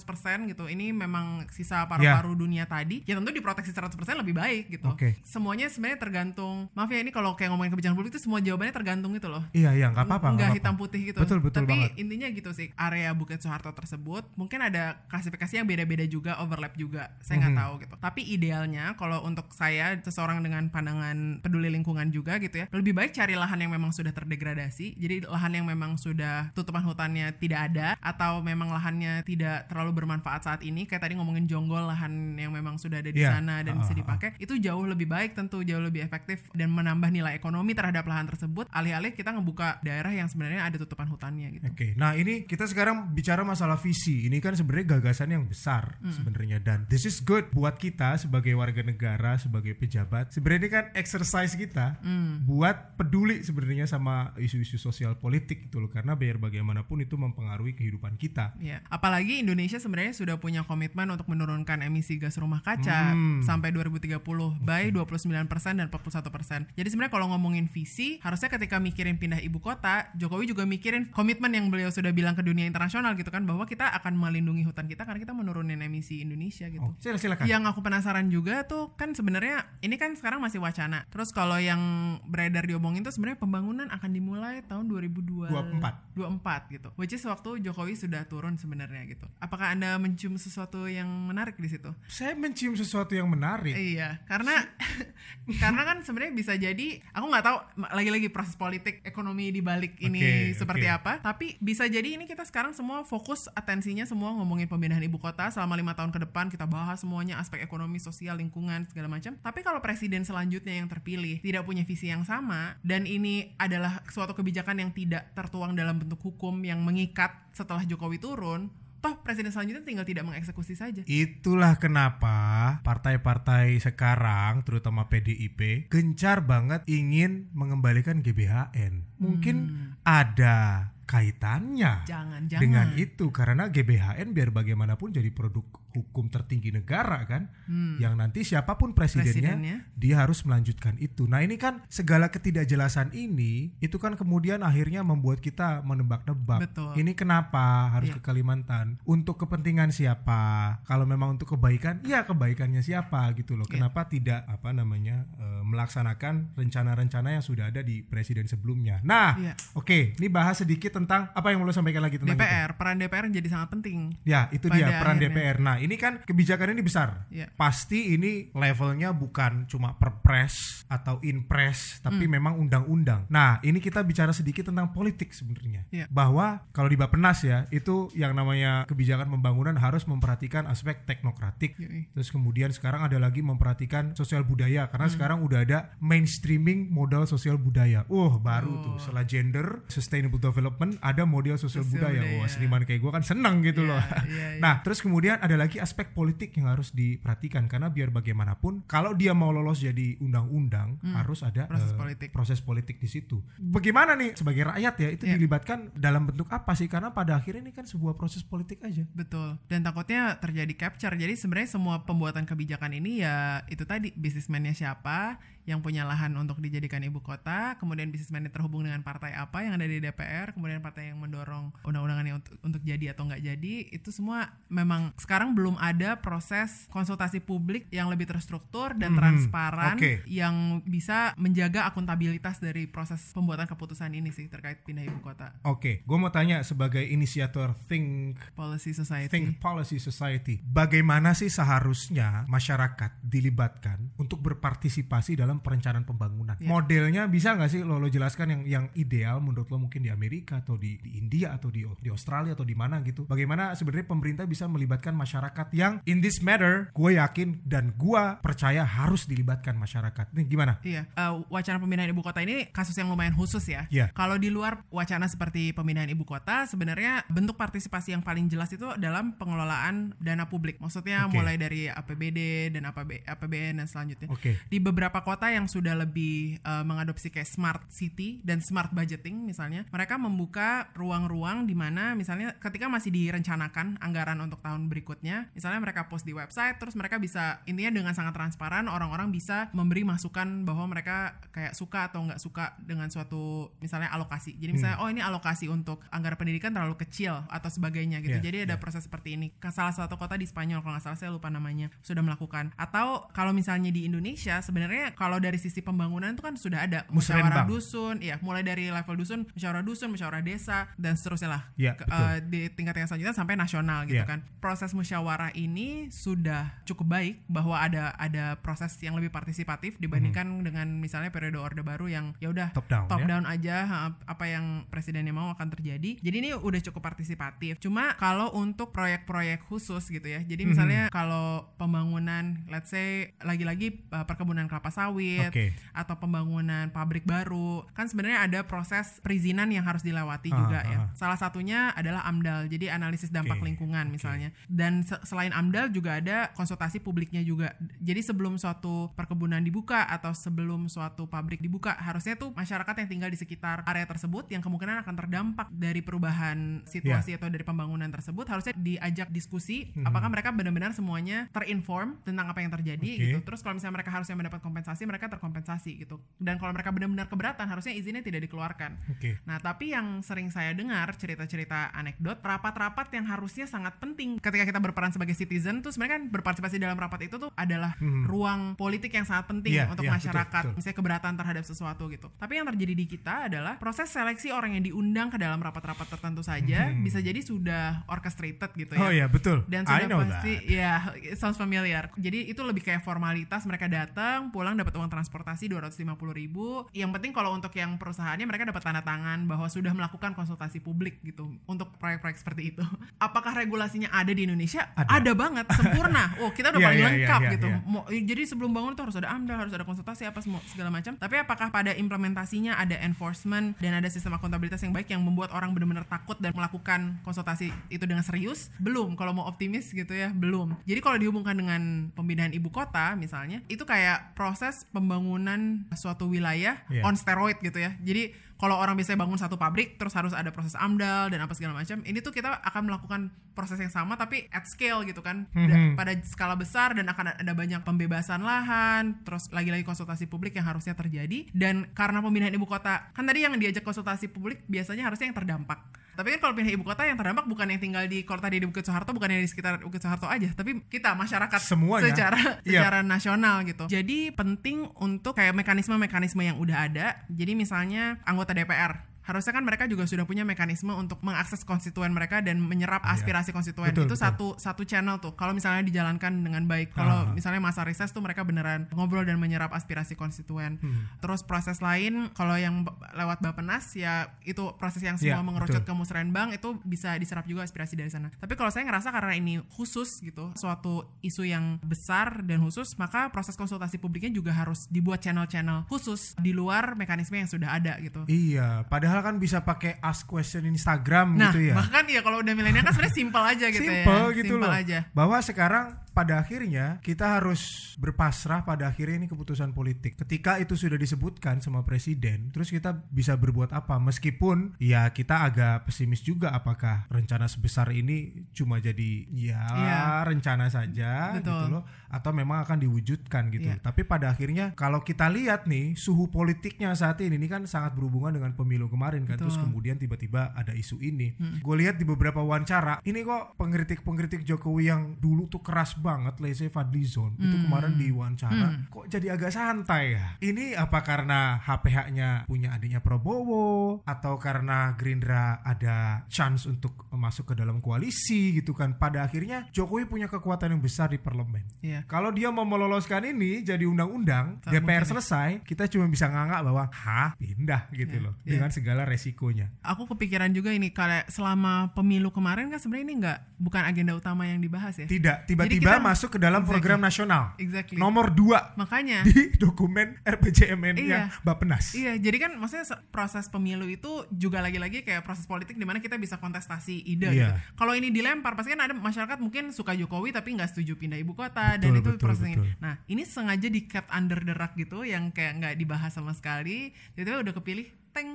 S2: gitu, ini memang sisa paru-paru dunia tadi, ya tentu diproteksi 100% lebih baik gitu.
S1: Oke.
S2: Semuanya sebenarnya tergantung. Maaf ya ini kalau kayak ngomongin kebijakan publik itu semua jawabannya tergantung gitu loh.
S1: Iya iya nggak apa-apa.
S2: Nggak hitam
S1: apa-apa.
S2: putih gitu.
S1: Betul betul
S2: Tapi
S1: banget.
S2: intinya gitu sih, area Bukit Soeharto tersebut mungkin ada klasifikasi yang beda-beda juga, overlap juga. Saya nggak
S1: Mhm.
S2: tahu gitu. Tapi idealnya kalau untuk saya seseorang dengan pandangan peduli lingkungan juga gitu ya, lebih baik cari lahan yang memang sudah terdegradasi. Jadi lahan yang memang sudah tutupan hutannya tidak ada atau memang lahannya tidak terlalu bermanfaat saat ini. Kayak tadi ngomongin jonggol lahan yang memang sudah ada di
S1: Iya.
S2: sana dan
S1: Ah,
S2: bisa
S1: ah, ah.
S2: dipakai, itu jauh lebih baik tentu jauh lebih efektif dan menambah nilai ekonomi terhadap lahan tersebut. Alih-alih kita ngebuka daerah yang sebenarnya ada tutupan hutannya gitu.
S1: Oke, nah ini kita sekarang bicara masalah visi. Ini kan sebenarnya gagasan yang besar
S2: Hmm.
S1: sebenarnya dan this is good buat kita sebagai warga negara, sebagai pejabat. Sebenarnya ini kan exercise kita
S2: Hmm.
S1: buat peduli sebenarnya sama isu-isu sosial politik gitu loh karena biar bagaimanapun itu mempengaruhi kehidupan kita.
S2: Ya, apalagi Indonesia sebenarnya sudah punya komitmen untuk menurunkan emisi gas rumah kaca
S1: Hmm.
S2: sampai 2030 by 29% dan 41%. Jadi sebenarnya kalau ngomongin visi, harusnya ketika mikirin pindah ibu kota, Jokowi juga mikirin komitmen yang beliau sudah bilang ke dunia internasional gitu kan bahwa kita akan melindungi hutan kita karena kita menurunin emisi Indonesia gitu.
S1: Oh, sila- silakan.
S2: Yang aku penasaran juga tuh kan sebenarnya ini kan sekarang masih wacana. Terus kalau yang beredar diomongin tuh sebenarnya pembangunan akan dimulai tahun 2024 24 gitu. Which is waktu Jokowi sudah turun sebenarnya gitu. Apakah Anda mencium sesuatu yang menarik di situ?
S1: Saya mencium sesuatu yang menarik.
S2: Iya, karena karena kan sebenarnya bisa jadi aku nggak tahu lagi-lagi proses politik ekonomi di balik ini seperti
S1: oke.
S2: apa, tapi bisa jadi ini kita sekarang semua fokus atensinya semua ngomongin pemindahan ibu kota selama lima tahun ke depan kita bahas semuanya aspek ekonomi, sosial, lingkungan segala macam. Tapi kalau presiden selanjutnya yang terpilih tidak punya visi yang sama dan ini adalah suatu kebijakan yang tidak tertuang dalam bentuk hukum yang mengikat setelah Jokowi turun, toh presiden selanjutnya tinggal tidak mengeksekusi saja.
S1: Itulah kenapa partai-partai sekarang, terutama PDIP, gencar banget ingin mengembalikan GBHN. Mungkin ada kaitannya
S2: Jangan-jangan.
S1: dengan itu karena GBHN biar bagaimanapun jadi produk hukum tertinggi negara kan, yang nanti siapa pun presidennya,
S2: Presidennya.
S1: dia harus melanjutkan itu. Nah ini kan segala ketidakjelasan ini, itu kan kemudian akhirnya membuat kita menebak-nebak. Ini kenapa harus
S2: Iya.
S1: ke Kalimantan? Untuk kepentingan siapa? Kalau memang untuk kebaikan, ya kebaikannya siapa gitu loh.
S2: Iya.
S1: Kenapa tidak apa namanya eh, melaksanakan rencana-rencana yang sudah ada di presiden sebelumnya? Nah,
S2: Iya.
S1: oke, ini bahas sedikit tentang apa yang mau lo sampaikan lagi tentang itu?
S2: DPR, peran DPR jadi sangat penting.
S1: Ya, itu dia peran
S2: akhirnya.
S1: DPR. Nah, ini kan kebijakan ini besar.
S2: Iya.
S1: Pasti ini levelnya bukan cuma perpres atau inpres, tapi
S2: Hmm.
S1: memang undang-undang. Nah, ini kita bicara sedikit tentang politik sebenarnya.
S2: Iya.
S1: Bahwa kalau di Bappenas ya, itu yang namanya kebijakan pembangunan harus memperhatikan aspek teknokratik.
S2: Yoi.
S1: Terus kemudian sekarang ada lagi memperhatikan sosial budaya
S2: Hmm.
S1: karena sekarang udah ada mainstreaming modal sosial budaya. Uh, baru
S2: Oh.
S1: tuh. Setelah gender, sustainable development, ada model sosial
S2: Sosial
S1: budaya.
S2: budaya.
S1: Wah, seniman kayak gue kan seneng gitu
S2: Iya,
S1: loh.
S2: iya, iya.
S1: Nah, terus kemudian ada lagi aspek politik yang harus diperhatikan karena biar bagaimanapun kalau dia mau lolos jadi undang-undang harus ada
S2: Hmm. proses
S1: eh,
S2: politik.
S1: proses politik di situ. Bagaimana nih sebagai rakyat ya itu
S2: Iya.
S1: dilibatkan dalam bentuk apa sih? Karena pada akhirnya ini kan sebuah proses politik aja.
S2: Betul. Dan takutnya terjadi capture. Jadi sebenarnya semua pembuatan kebijakan ini ya itu tadi bisnismennya siapa yang punya lahan untuk dijadikan ibu kota, kemudian bisnismennya terhubung dengan partai apa yang ada di DPR, kemudian partai yang mendorong undang-undangannya untuk, untuk jadi atau nggak jadi, itu semua memang sekarang belum ada proses konsultasi publik yang lebih terstruktur dan
S1: Mhm.
S2: transparan
S1: Oke.
S2: yang bisa menjaga akuntabilitas dari proses pembuatan keputusan ini sih terkait pindah ibu kota.
S1: Oke, gue mau tanya sebagai inisiator Think
S2: Policy Society.
S1: Think Policy Society, bagaimana sih seharusnya masyarakat dilibatkan untuk berpartisipasi dalam perencanaan pembangunan?
S2: Iya.
S1: Modelnya bisa nggak sih lo, lo jelaskan yang yang ideal menurut lo mungkin di Amerika atau di, di India atau di di Australia atau di mana gitu. Bagaimana sebenarnya pemerintah bisa melibatkan masyarakat yang in this matter gue yakin dan gue percaya harus dilibatkan masyarakat. Nih gimana?
S2: Iya, uh, wacana pemindahan ibu kota ini kasus yang lumayan khusus ya.
S1: Iya.
S2: Kalau di luar wacana seperti pemindahan ibu kota, sebenarnya bentuk partisipasi yang paling jelas itu dalam pengelolaan dana publik. Maksudnya
S1: Oke.
S2: mulai dari APBD dan APB, APBN dan selanjutnya.
S1: Oke.
S2: Di beberapa kota yang sudah lebih uh, mengadopsi kayak smart city dan smart budgeting misalnya, mereka membuka ruang-ruang di mana misalnya ketika masih direncanakan anggaran untuk tahun berikutnya, misalnya mereka post di website, terus mereka bisa intinya dengan sangat transparan orang-orang bisa memberi masukan bahwa mereka kayak suka atau nggak suka dengan suatu misalnya alokasi. Jadi misalnya oh ini alokasi untuk anggaran pendidikan terlalu kecil atau sebagainya gitu.
S1: Iya,
S2: Jadi ada
S1: iya.
S2: proses seperti ini. Ke salah satu kota di Spanyol kalau nggak salah saya lupa namanya sudah melakukan. Atau kalau misalnya di Indonesia sebenarnya kalau dari sisi pembangunan itu kan sudah ada musyawarah dusun, ya mulai dari level dusun, musyawarah dusun, musyawarah desa dan seterusnya lah.
S1: Betul.
S2: eh, di tingkat yang selanjutnya sampai nasional gitu
S1: Iya.
S2: kan. Proses musyawarah ini sudah cukup baik bahwa ada ada proses yang lebih partisipatif dibandingkan dengan misalnya periode orde baru yang ya udah
S1: Top down,
S2: top
S1: ya?
S2: down aja apa yang presidennya mau akan terjadi. Jadi ini udah cukup partisipatif. Cuma kalau untuk proyek-proyek khusus gitu ya. Jadi
S1: Mhm.
S2: misalnya kalau pembangunan let's say lagi-lagi uh, perkebunan kelapa sawit
S1: Oke.
S2: atau pembangunan pabrik baru, kan sebenarnya ada proses perizinan yang harus dilewati
S1: Ah,
S2: juga ya.
S1: ah.
S2: Salah satunya adalah AMDAL. Jadi analisis dampak
S1: Oke,
S2: lingkungan misalnya. Dan se- selain AMDAL juga ada konsultasi publiknya juga. Jadi sebelum suatu perkebunan dibuka atau sebelum suatu pabrik dibuka, harusnya tuh masyarakat yang tinggal di sekitar area tersebut yang kemungkinan akan terdampak dari perubahan situasi
S1: Iya.
S2: atau dari pembangunan tersebut harusnya diajak diskusi
S1: Mhm.
S2: apakah mereka benar-benar semuanya terinform tentang apa yang terjadi
S1: Oke.
S2: gitu. Terus kalau misalnya mereka harusnya mendapat kompensasi, mereka terkompensasi gitu. Dan kalau mereka benar-benar keberatan, harusnya izinnya tidak dikeluarkan.
S1: Oke.
S2: Nah, tapi yang sering saya dengar cerita-cerita anekdot, rapat-rapat yang harusnya sangat penting ketika kita berperan sebagai citizen tuh sebenarnya kan berpartisipasi dalam rapat itu tuh adalah
S1: Hmm.
S2: ruang politik yang sangat penting
S1: Iya,
S2: untuk
S1: iya,
S2: masyarakat,
S1: betul, betul.
S2: misalnya keberatan terhadap sesuatu gitu. Tapi yang terjadi di kita adalah proses seleksi orang yang diundang ke dalam rapat-rapat tertentu saja
S1: Hmm.
S2: bisa jadi sudah orchestrated gitu ya
S1: Oh iya betul.
S2: dan
S1: I
S2: sudah
S1: know
S2: pasti
S1: that.
S2: ya it sounds familiar jadi itu lebih kayak formalitas mereka datang pulang dapat uang transportasi 250 ribu yang penting kalau untuk yang perusahaannya mereka dapat tanda tangan bahwa sudah melakukan konsultasi publik gitu untuk proyek-proyek seperti itu. Apakah regulasinya ada di Indonesia?
S1: Ada.
S2: banget sempurna. Oh kita udah
S1: Iya,
S2: paling
S1: iya, iya,
S2: lengkap
S1: iya,
S2: gitu.
S1: iya.
S2: Mau- jadi sebelum bangun itu harus ada AMDAL harus ada konsultasi apa semua segala macam. Tapi apakah pada implementasinya ada enforcement dan ada sistem akuntabilitas yang baik yang membuat orang benar-benar takut dan melakukan konsultasi itu dengan serius? Belum. Kalau mau optimis gitu ya belum. Jadi kalau dihubungkan dengan pemindahan ibu kota misalnya itu kayak proses pembangunan suatu wilayah
S1: Iya.
S2: on steroid gitu ya. Jadi kalau orang biasanya bangun satu pabrik terus harus ada proses AMDAL dan apa segala macam ini tuh kita akan melakukan proses yang sama tapi at scale gitu kan.
S1: Mhm.
S2: pada skala besar dan akan ada banyak pembebasan lahan terus lagi-lagi konsultasi publik yang harusnya terjadi. Dan karena pemindahan ibu kota kan tadi yang diajak konsultasi publik biasanya harusnya yang terdampak tapi kan kalau pindah ibu kota yang terdampak bukan yang tinggal di kalau tadi di Bukit Soeharto bukan yang di sekitar Bukit Soeharto aja tapi kita masyarakat
S1: Semuanya.
S2: secara
S1: Iya.
S2: secara nasional gitu jadi penting untuk kayak mekanisme-mekanisme yang udah ada jadi misalnya anggota DPR harusnya kan mereka juga sudah punya mekanisme untuk mengakses konstituen mereka dan menyerap
S1: Iya.
S2: aspirasi konstituen
S1: Betul,
S2: itu
S1: betul.
S2: satu satu channel tuh kalau misalnya dijalankan dengan baik kalau
S1: Ah.
S2: misalnya masa riset tuh mereka beneran ngobrol dan menyerap aspirasi konstituen
S1: Hmm.
S2: terus proses lain kalau yang lewat Bapenas ya itu proses yang semua
S1: Iya,
S2: mengerucut
S1: betul.
S2: ke Musrenbang itu bisa diserap juga aspirasi dari sana tapi kalau saya ngerasa karena ini khusus gitu suatu isu yang besar dan khusus maka proses konsultasi publiknya juga harus dibuat channel-channel khusus di luar mekanisme yang sudah ada gitu
S1: Iya, padahal kan bisa pakai ask question Instagram
S2: Nah,
S1: gitu ya.
S2: bahkan ya kalau udah milenial kan sebenarnya simpel aja gitu
S1: Simple
S2: ya.
S1: gitu
S2: Simple
S1: loh.
S2: aja.
S1: Bahwa sekarang pada akhirnya kita harus berpasrah pada akhirnya ini keputusan politik. Ketika itu sudah disebutkan sama presiden, terus kita bisa berbuat apa? Meskipun ya kita agak pesimis juga apakah rencana sebesar ini cuma jadi ya
S2: Iya.
S1: rencana saja
S2: Betul.
S1: gitu loh atau memang akan diwujudkan gitu.
S2: Iya.
S1: Tapi pada akhirnya kalau kita lihat nih suhu politiknya saat ini ini kan sangat berhubungan dengan pemilu kemarin kan. Terus
S2: Betul.
S1: kemudian tiba-tiba ada isu ini. Gue lihat di beberapa wawancara, ini kok pengkritik-pengkritik Jokowi yang dulu tuh keras banget Lese Fadlizon itu kemarin di wawancara kok jadi agak santai ya? Ini apa karena HPH-nya punya adiknya Prabowo? Atau karena Gerindra ada chance untuk masuk ke dalam koalisi gitu kan? Pada akhirnya Jokowi punya kekuatan yang besar di parlemen.
S2: Iya.
S1: kalau dia mau meloloskan ini jadi undang-undang DPR
S2: mungkin ya.
S1: selesai kita cuma bisa nganggak bahwa hah? Pindah gitu
S2: Iya,
S1: loh.
S2: iya.
S1: dengan segala resikonya.
S2: Aku kepikiran juga ini kalau selama pemilu kemarin kan sebenarnya ini nggak bukan agenda utama yang dibahas ya.
S1: tidak. Tiba-tiba
S2: kita-
S1: masuk ke dalam
S2: Exactly.
S1: program nasional
S2: Exactly.
S1: nomor dua
S2: Makanya
S1: di dokumen RPJMN-nya
S2: Iya.
S1: Bappenas.
S2: Iya, jadi kan maksudnya se- proses pemilu itu juga lagi-lagi kayak proses politik di mana kita bisa kontestasi ide
S1: Iya.
S2: gitu. Kalau ini dilempar pasti kan ada masyarakat mungkin suka Jokowi tapi nggak setuju pindah ibu kota dan
S1: Betul,
S2: itu
S1: betul,
S2: prosesnya.
S1: betul.
S2: Nah, ini sengaja di cut under the rug gitu yang kayak nggak dibahas sama sekali. Tiba-tiba udah kepilih, teng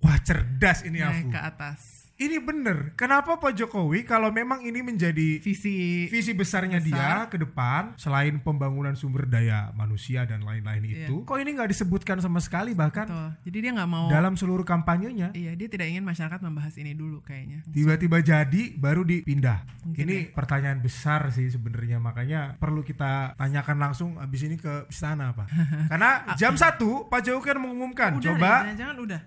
S1: Wah cerdas ini
S2: naik
S1: aku.
S2: ke atas.
S1: Ini bener. Kenapa Pak Jokowi kalau memang ini menjadi
S2: Visi
S1: visi besarnya dia ke depan selain pembangunan sumber daya manusia dan lain-lain
S2: Iya.
S1: itu, kok ini nggak disebutkan sama sekali bahkan
S2: Betul. Jadi dia nggak mau
S1: dalam seluruh kampanyenya
S2: Iya, dia tidak ingin masyarakat membahas ini dulu kayaknya.
S1: tiba-tiba jadi baru dipindah.
S2: Mungkin
S1: ini pertanyaan besar sih sebenarnya makanya perlu kita tanyakan langsung abis ini ke istana Pak. Karena jam satu Pak Jokowi kan mengumumkan.
S2: Udah
S1: Coba
S2: deh, jangan-jangan udah.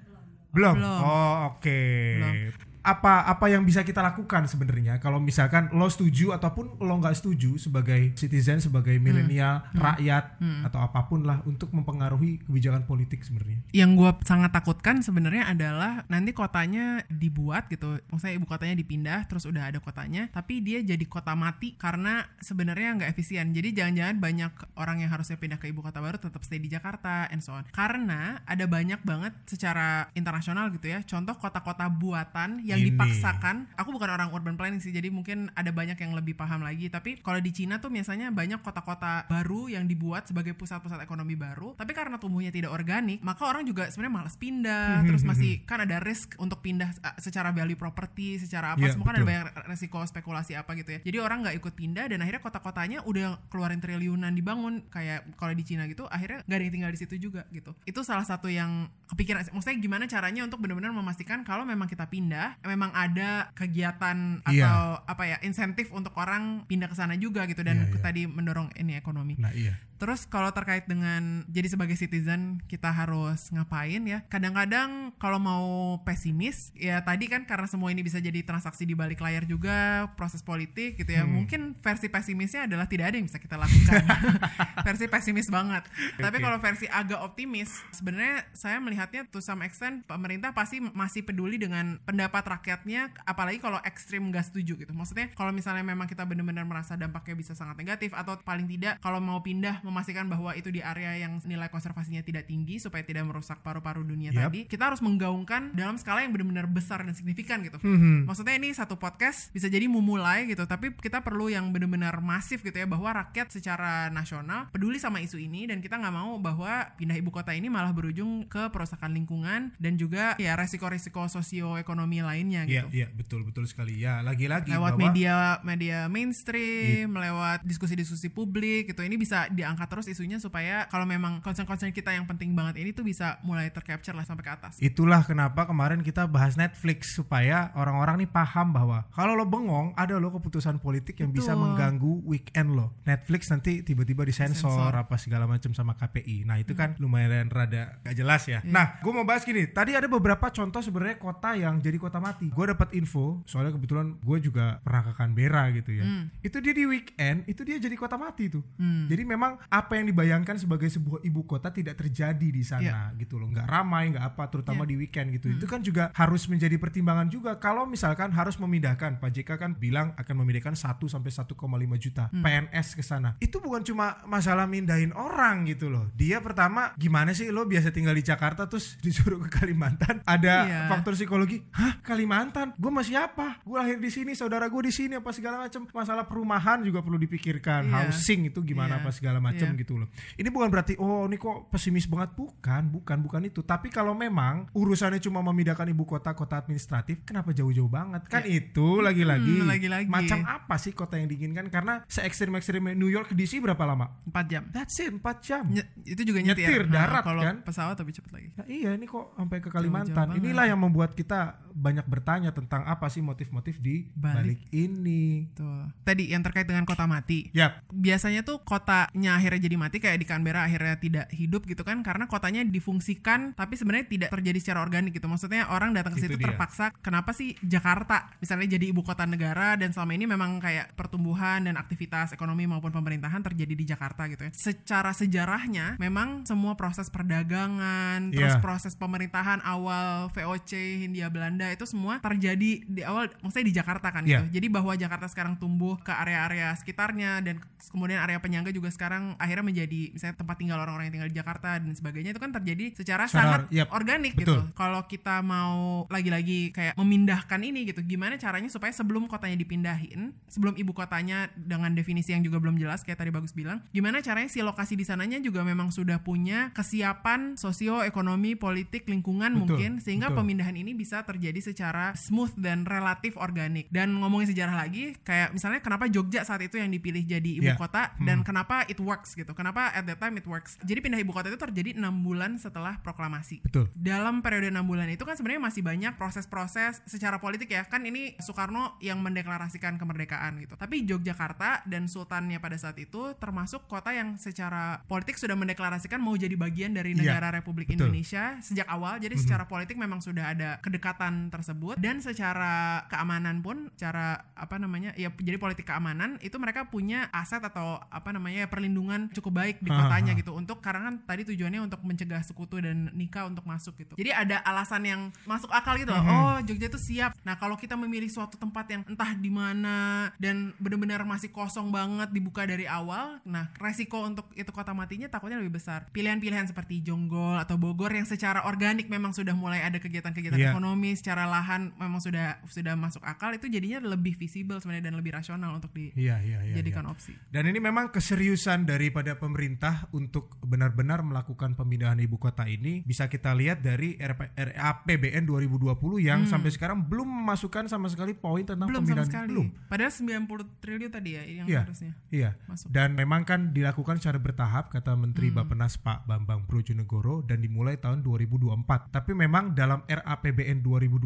S1: Belum.
S2: Belum.
S1: Oh, oke.
S2: Belum.
S1: Apa apa yang bisa kita lakukan sebenarnya kalau misalkan lo setuju ataupun lo nggak setuju sebagai citizen, sebagai
S2: Hmm.
S1: milenial, rakyat atau apa pun lah untuk mempengaruhi kebijakan politik sebenarnya.
S2: Yang gue sangat takutkan sebenarnya adalah nanti kotanya dibuat gitu, maksudnya ibu kotanya dipindah, terus udah ada kotanya, tapi dia jadi kota mati karena sebenarnya nggak efisien. Jadi jangan-jangan banyak orang yang harusnya pindah ke ibu kota baru tetap stay di Jakarta and so on. Karena ada banyak banget secara internasional gitu ya, contoh kota-kota buatan yang
S1: Ini.
S2: dipaksakan. Aku bukan orang urban planning sih, jadi mungkin ada banyak yang lebih paham lagi. Tapi kalau di Cina tuh biasanya banyak kota-kota baru yang dibuat sebagai pusat-pusat ekonomi baru. Tapi karena tumbuhnya tidak organik, maka orang juga sebenarnya malas pindah. terus masih kan ada risk untuk pindah uh, secara value property, secara apa
S1: Iya,
S2: semua kan ada banyak resiko spekulasi apa gitu ya. Jadi orang nggak ikut pindah dan akhirnya kota-kotanya udah keluarin triliunan dibangun kayak kalau di Cina gitu, akhirnya nggak ada yang tinggal di situ juga gitu. Itu salah satu yang kepikiran. Maksudnya gimana caranya untuk benar-benar memastikan kalau memang kita pindah, memang ada kegiatan atau
S1: Iya.
S2: apa ya insentif untuk orang pindah ke sana juga gitu dan
S1: Iya, iya.
S2: tadi mendorong ini ekonomi.
S1: Nah iya.
S2: Terus kalau terkait dengan jadi sebagai citizen kita harus ngapain ya? Kadang-kadang kalau mau pesimis ya tadi kan karena semua ini bisa jadi transaksi di balik layar juga proses politik gitu ya. Mungkin versi pesimisnya adalah tidak ada yang bisa kita lakukan. versi pesimis banget. Tapi
S1: Oke.
S2: kalau versi agak optimis sebenarnya saya melihatnya to some extent pemerintah pasti masih peduli dengan pendapat rakyatnya apalagi kalau ekstrim nggak setuju gitu. Maksudnya kalau misalnya memang kita benar-benar merasa dampaknya bisa sangat negatif atau paling tidak kalau mau pindah memastikan bahwa itu di area yang nilai konservasinya tidak tinggi supaya tidak merusak paru-paru dunia
S1: Yap.
S2: tadi, kita harus menggaungkan dalam skala yang benar-benar besar dan signifikan gitu.
S1: Hmm.
S2: Maksudnya ini satu podcast bisa jadi memulai gitu, tapi kita perlu yang benar-benar masif gitu ya bahwa rakyat secara nasional peduli sama isu ini dan kita nggak mau bahwa pindah ibu kota ini malah berujung ke perusakan lingkungan dan juga ya resiko-resiko sosioekonomi lainnya
S1: Iya,
S2: gitu.
S1: iya betul betul sekali. Ya, lagi-lagi
S2: lewat
S1: bahwa
S2: media media mainstream, lewat diskusi-diskusi publik gitu. Ini bisa diangkat terus isunya supaya kalau memang concern-concern kita yang penting banget ini tuh bisa mulai tercapture lah sampai ke atas.
S1: Itulah kenapa kemarin kita bahas Netflix supaya orang-orang nih paham bahwa kalau lo bengong ada lo keputusan politik yang bisa
S2: Betul.
S1: mengganggu weekend lo. Netflix nanti tiba-tiba disensor.
S2: Hmm.
S1: apa segala macam sama KPI. Nah itu kan lumayan rada gak jelas ya.
S2: Iya.
S1: Nah gue mau bahas gini. Tadi ada beberapa contoh sebenarnya kota yang jadi kota mati. Gue dapat info soalnya kebetulan gue juga pernah ke Canberra gitu ya.
S2: Hmm.
S1: Itu dia di weekend itu dia jadi kota mati tuh. Jadi memang apa yang dibayangkan sebagai sebuah ibu kota tidak terjadi di sana
S2: Iya.
S1: gitu loh. Nggak ramai nggak apa terutama di weekend gitu. Itu kan juga harus menjadi pertimbangan juga kalau misalkan harus memindahkan. Pak JK kan bilang akan memindahkan 1 sampai 1,5 juta PNS ke sana. Itu bukan cuma masalah mindahin orang gitu loh. Dia pertama gimana sih lo biasa tinggal di Jakarta terus disuruh ke Kalimantan ada
S2: Iya.
S1: faktor psikologi. Hah, Kalimantan? Gue masih apa? Gue lahir di sini, saudara gue di sini apa segala macam. Masalah perumahan juga perlu dipikirkan.
S2: Iya.
S1: Housing itu gimana
S2: Iya.
S1: apa segala macam
S2: Iya.
S1: gitu loh. Ini bukan berarti oh ini kok pesimis banget bukan, bukan, bukan itu. Tapi kalau memang urusannya cuma memindahkan ibu kota kota administratif, kenapa jauh-jauh banget? Kan itu lagi-lagi.
S2: Hmm.
S1: Macam apa sih kota yang diinginkan? Karena se ekstrim ekstrimnya New York ke DC berapa lama?
S2: 4 jam.
S1: That's it, 4 jam.
S2: Nye- itu juga nyetir,
S1: Nyetir
S2: Nah,
S1: darat,
S2: kalau
S1: kan?
S2: pesawat lebih cepat lagi.
S1: Nah, iya ini kok sampai ke Kalimantan.
S2: banget.
S1: Inilah yang membuat kita banyak bertanya tentang apa sih motif-motif di
S2: Balik.
S1: balik ini.
S2: Tuh. Tadi yang terkait dengan kota mati.
S1: Yap,
S2: Biasanya tuh kotanya akhirnya jadi mati kayak di Canberra akhirnya tidak hidup gitu kan karena kotanya difungsikan tapi sebenarnya tidak terjadi secara organik gitu. Maksudnya orang datang ke
S1: Itu
S2: situ terpaksa. Kenapa sih Jakarta misalnya jadi ibu kota negara dan selama ini memang kayak pertumbuhan dan aktivitas ekonomi maupun pemerintahan terjadi di Jakarta gitu ya. Secara sejarahnya memang semua proses perdagangan, terus
S1: Iya.
S2: proses pemerintahan awal VOC Hindia Belanda itu semua terjadi di awal maksudnya di Jakarta kan
S1: Iya.
S2: gitu. Jadi bahwa Jakarta sekarang tumbuh ke area-area sekitarnya dan kemudian area penyangga juga sekarang akhirnya menjadi misalnya tempat tinggal orang-orang yang tinggal di Jakarta dan sebagainya itu kan terjadi secara
S1: Secara-
S2: sangat
S1: yap,
S2: organik
S1: betul.
S2: gitu. Kalau kita mau lagi-lagi kayak memindahkan ini gitu, gimana caranya supaya sebelum kotanya dipindahin, sebelum ibu kotanya dengan definisi yang juga belum jelas kayak tadi bagus bilang, gimana caranya si lokasi di sananya juga memang sudah punya kesiapan sosio ekonomi politik lingkungan
S1: Betul,
S2: mungkin sehingga
S1: betul.
S2: pemindahan ini bisa terjadi secara smooth dan relatif organik. Dan ngomongin sejarah lagi, kayak misalnya kenapa Jogja saat itu yang dipilih jadi ibu
S1: Iya.
S2: kota dan kenapa it works gitu. Kenapa at that time it works. Jadi pindah ibu kota itu terjadi enam bulan setelah proklamasi.
S1: betul.
S2: Dalam periode enam bulan itu kan sebenarnya masih banyak proses-proses secara politik ya. Kan ini Soekarno yang mendeklarasikan kemerdekaan gitu. Tapi Yogyakarta dan sultannya pada saat itu termasuk kota yang secara politik sudah mendeklarasikan mau jadi bagian dari
S1: Iya,
S2: negara Republik
S1: betul.
S2: Indonesia sejak awal. Jadi secara politik memang sudah ada kedekatan tersebut dan secara keamanan pun cara apa namanya ya jadi politik keamanan itu mereka punya aset atau apa namanya ya, perlindungan cukup baik di kotanya gitu untuk karena kan tadi tujuannya untuk mencegah sekutu dan nikah untuk masuk gitu. Jadi ada alasan yang masuk akal gitu loh. Oh, Jogja itu siap. Nah, kalau kita memilih suatu tempat yang entah di mana dan benar-benar masih kosong banget dibuka dari awal, nah resiko untuk itu kota matinya takutnya lebih besar. Pilihan-pilihan seperti Jonggol atau Bogor yang secara organik memang sudah mulai ada kegiatan-kegiatan
S1: Iya.
S2: ekonomi, secara lahan memang sudah sudah masuk akal itu jadinya lebih visible sebenarnya dan lebih rasional untuk
S1: Iya, iya, iya.
S2: dijadikan
S1: iya.
S2: opsi.
S1: Dan ini memang keseriusan daripada pemerintah untuk benar-benar melakukan pemindahan ibu kota ini bisa kita lihat dari RP, RAPBN 2020 yang sampai sekarang belum memasukkan sama sekali poin tentang
S2: Hmm. Belum sama
S1: pemindahan
S2: sekali.
S1: belum.
S2: Padahal 90 triliun tadi ya yang
S1: Iya.
S2: harusnya.
S1: Iya.
S2: Masuk.
S1: Dan memang kan dilakukan secara bertahap kata Menteri
S2: Hmm.
S1: Bappenas Pak Bambang Brojonegoro dan dimulai tahun 2024. Tapi memang dalam RAPBN 2020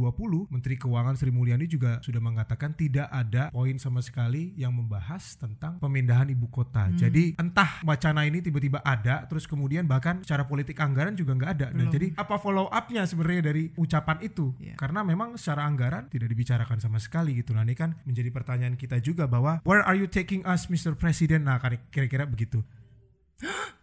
S1: Menteri Keuangan Sri Mulyani juga sudah mengatakan tidak ada poin sama sekali yang membahas tentang pemindahan ibu kota.
S2: Hmm.
S1: Jadi entah wacana ini tiba-tiba ada terus kemudian bahkan secara politik anggaran juga nggak ada. Nah,
S2: Belum.
S1: jadi apa follow up-nya sebenarnya dari ucapan itu?
S2: Iya.
S1: Karena memang secara anggaran tidak dibicarakan sama sekali gitu. Nah, ini kan menjadi pertanyaan kita juga bahwa where are you taking us Mr. President? Nah, kira-kira begitu.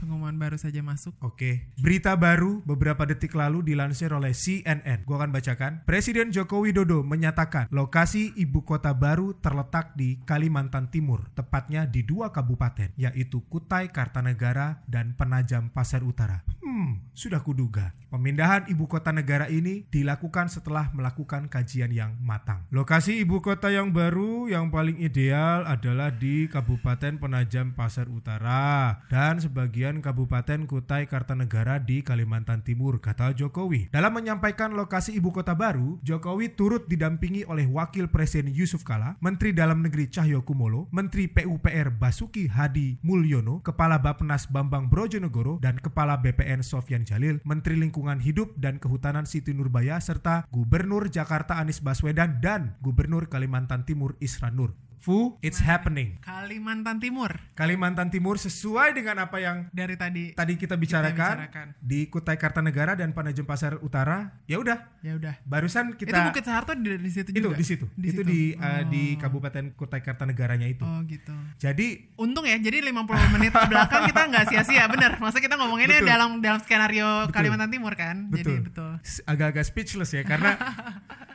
S2: Pengumuman baru saja masuk.
S1: Oke, berita baru beberapa detik lalu dilansir oleh CNN. Gua akan bacakan. Presiden Joko Widodo menyatakan lokasi ibu kota baru terletak di Kalimantan Timur, tepatnya di dua kabupaten, yaitu Kutai Kartanegara dan Penajam Pasir Utara. Hmm, sudah kuduga. Pemindahan ibu kota negara ini dilakukan setelah melakukan kajian yang matang. Lokasi ibu kota yang baru yang paling ideal adalah di Kabupaten Penajam Pasir Utara dan sebagian Kabupaten Kutai Kartanegara di Kalimantan Timur, kata Jokowi. Dalam menyampaikan lokasi ibu kota baru, Jokowi turut didampingi oleh Wakil Presiden Yusuf Kala, Menteri Dalam Negeri Cahyo Kumolo, Menteri PUPR Basuki Hadi Mulyono, Kepala Bappenas Bambang Brojonegoro, dan Kepala BPN Sofyan Jalil, Menteri Lingkungan Hidup dan Kehutanan Siti Nurbaya, serta Gubernur Jakarta Anies Baswedan dan Gubernur Kalimantan Timur Isran Nur. Fu, it's happening.
S2: Kalimantan Timur
S1: Kalimantan Timur sesuai dengan apa yang
S2: dari tadi
S1: tadi kita bicarakan,
S2: bicarakan.
S1: di Kutai Kartanegara dan Penajam Pasir Utara. Ya udah,
S2: ya udah.
S1: barusan kita
S2: itu Bukit Saharto di, di situ
S1: itu
S2: juga.
S1: di situ. itu
S2: situ.
S1: di uh, di
S2: Oh.
S1: Kabupaten Kutai Kartanegaranya itu.
S2: Oh gitu.
S1: Jadi
S2: Untung ya, jadi 50 menit ke belakang kita nggak sia-sia, bener. Maksudnya kita ngomonginnya
S1: Betul.
S2: dalam dalam skenario
S1: Betul.
S2: Kalimantan Timur kan, jadi
S1: betul.
S2: betul.
S1: S- Agak-agak speechless ya karena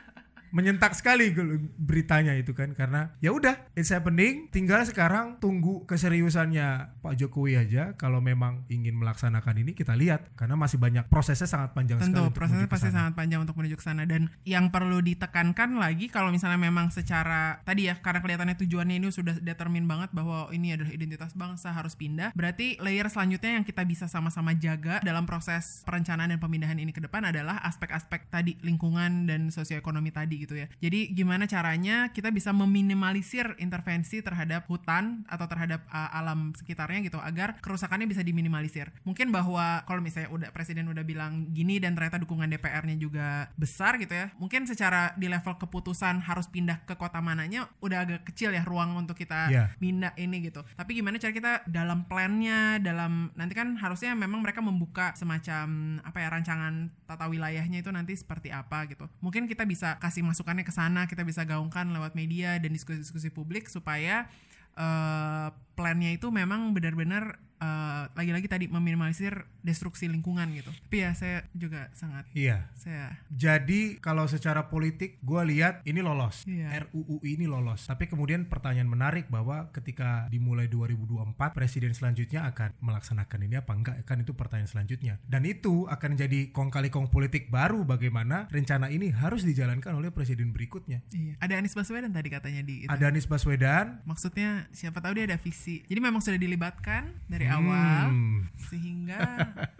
S1: menyentak sekali beritanya itu kan karena ya udah it's happening tinggal sekarang tunggu keseriusannya Pak Jokowi aja. Kalau memang ingin melaksanakan ini kita lihat karena masih banyak prosesnya sangat panjang sekali
S2: Tentu
S1: untuk
S2: prosesnya
S1: ke
S2: pasti sangat panjang untuk menuju ke sana. Dan yang perlu ditekankan lagi kalau misalnya memang secara tadi ya karena kelihatannya tujuannya ini sudah determin banget bahwa ini adalah identitas bangsa harus pindah. Berarti layer selanjutnya yang kita bisa sama-sama jaga dalam proses perencanaan dan pemindahan ini ke depan adalah aspek-aspek tadi lingkungan dan sosioekonomi tadi gitu ya. Jadi gimana caranya kita bisa meminimalisir intervensi terhadap hutan atau terhadap uh, alam sekitarnya gitu agar kerusakannya bisa diminimalisir. Mungkin bahwa kalau misalnya udah presiden udah bilang gini dan ternyata dukungan DPR-nya juga besar gitu ya. Mungkin secara di level keputusan harus pindah ke kota mananya udah agak kecil ya ruang untuk kita
S1: Yeah.
S2: pindah ini gitu. Tapi gimana cara kita dalam plannya, dalam nanti kan harusnya memang mereka membuka semacam apa ya rancangan tata wilayahnya itu nanti seperti apa gitu. Mungkin kita bisa kasih masukannya ke sana, kita bisa gaungkan lewat media dan diskusi-diskusi publik supaya eh, plannya itu memang benar-benar eh, lagi-lagi tadi meminimalisir destruksi lingkungan gitu. Tapi ya saya juga sangat
S1: Iya.
S2: saya
S1: Jadi kalau secara politik gue lihat ini lolos.
S2: Iya.
S1: RUU ini lolos. Tapi kemudian pertanyaan menarik bahwa ketika dimulai 2024 presiden selanjutnya akan melaksanakan ini apa enggak kan itu pertanyaan selanjutnya. Dan itu akan jadi kong kali kong politik baru bagaimana rencana ini harus dijalankan oleh presiden berikutnya.
S2: iya. Ada Anies Baswedan tadi katanya di itu.
S1: Ada Anies Baswedan.
S2: Maksudnya siapa tahu dia ada visi. Jadi memang sudah dilibatkan dari awal
S1: Hmm.
S2: sehingga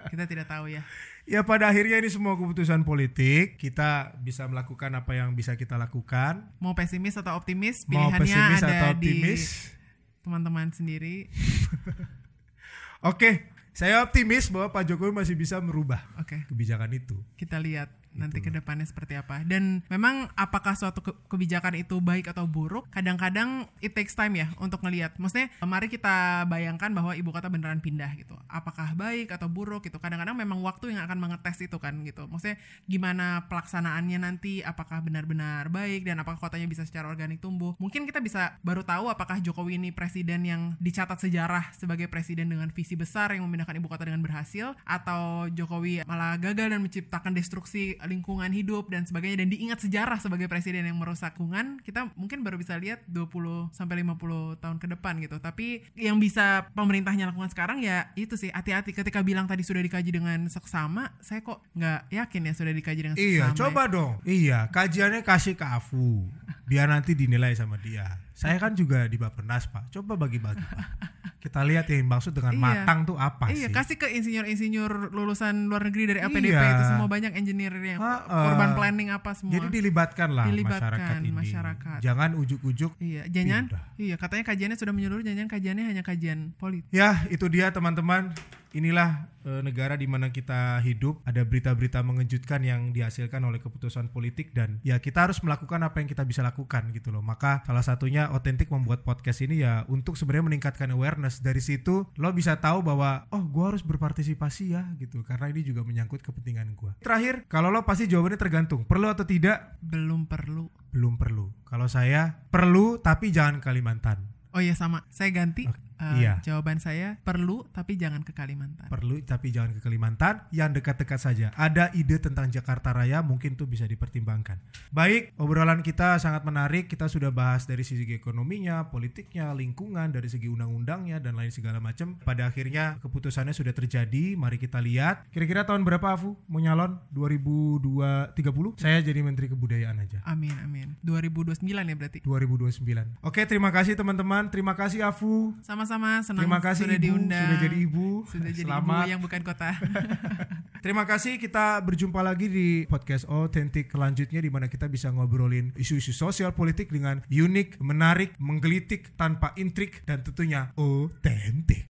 S2: kita tidak tahu ya.
S1: Ya pada akhirnya ini semua keputusan politik. Kita bisa melakukan apa yang bisa kita lakukan.
S2: Mau pesimis atau optimis
S1: Mau
S2: pilihannya
S1: pesimis
S2: ada
S1: atau
S2: di
S1: optimis.
S2: teman-teman sendiri.
S1: Oke, saya optimis bahwa Pak Jokowi masih bisa merubah
S2: Oke,
S1: kebijakan itu.
S2: kita lihat nanti ke depannya seperti apa. Dan memang apakah suatu ke- kebijakan itu baik atau buruk? Kadang-kadang it takes time ya untuk ngelihat. Maksudnya mari kita bayangkan bahwa ibu kota beneran pindah gitu. Apakah baik atau buruk gitu. Kadang-kadang memang waktu yang akan mengetes itu kan gitu. Maksudnya gimana pelaksanaannya nanti apakah benar-benar baik dan apakah kotanya bisa secara organik tumbuh. Mungkin kita bisa baru tahu apakah Jokowi ini presiden yang dicatat sejarah sebagai presiden dengan visi besar yang memindahkan ibu kota dengan berhasil atau Jokowi malah gagal dan menciptakan destruksi lingkungan hidup dan sebagainya dan diingat sejarah sebagai presiden yang merusak lingkungan kita mungkin baru bisa lihat 20 sampai 50 tahun ke depan gitu tapi yang bisa pemerintahnya lakukan sekarang ya itu sih hati-hati ketika bilang tadi sudah dikaji dengan seksama saya kok nggak yakin ya sudah dikaji dengan seksama
S1: Iya,
S2: ya.
S1: coba dong. Iya, kajiannya kasih ke Afu. Biar nanti dinilai sama dia. Saya kan juga di Bapenas, Pak. Coba bagi-bagi, Pak. Kita lihat yang maksud dengan
S2: Iya.
S1: matang tuh apa
S2: Iya,
S1: sih?
S2: kasih ke insinyur-insinyur lulusan luar negeri dari LPDP
S1: Iya.
S2: itu semua banyak engineer yang
S1: Ha-ha.
S2: urban planning apa semua.
S1: Jadi dilibatkan lah
S2: Dilibatkan
S1: masyarakat ini.
S2: masyarakat.
S1: Jangan ujuk-ujuk.
S2: iya, jangan. Iya, katanya kajiannya sudah menyeluruh, jangan kajiannya hanya kajian politik.
S1: Ya, itu dia teman-teman. Inilah eh, negara di mana kita hidup. Ada berita-berita mengejutkan yang dihasilkan oleh keputusan politik dan ya kita harus melakukan apa yang kita bisa lakukan gitu loh. Maka salah satunya otentik membuat podcast ini ya untuk sebenarnya meningkatkan awareness. Dari situ lo bisa tahu bahwa oh gua harus berpartisipasi ya gitu karena ini juga menyangkut kepentingan gua. Terakhir, kalau lo pasti jawabannya tergantung perlu atau tidak
S2: Belum perlu.
S1: belum perlu. Kalau saya perlu tapi jangan Kalimantan.
S2: Oh iya sama, saya ganti. Eh,
S1: iya.
S2: Jawaban saya perlu tapi jangan ke Kalimantan.
S1: perlu tapi jangan ke Kalimantan. Yang dekat-dekat saja. Ada ide tentang Jakarta Raya mungkin tuh bisa dipertimbangkan. Baik obrolan kita sangat menarik. Kita sudah bahas dari sisi ekonominya politiknya lingkungan dari segi undang-undangnya dan lain segala macam. Pada akhirnya keputusannya sudah terjadi. Mari kita lihat. Kira-kira tahun berapa Afu? Mau nyalon? 2030 saya jadi menteri kebudayaan aja.
S2: Amin, amin. 2029 ya berarti.
S1: 2029 oke terima kasih teman-teman. Terima kasih Afu
S2: Sama-sama senang
S1: Terima kasih
S2: sudah
S1: ibu
S2: diundang.
S1: sudah jadi ibu.
S2: Sudah jadi
S1: Selamat.
S2: ibu yang bukan kota.
S1: Terima kasih kita berjumpa lagi di podcast Authentic selanjutnya di mana kita bisa ngobrolin isu-isu sosial politik dengan unik, menarik, menggelitik, tanpa intrik dan tentunya otentik.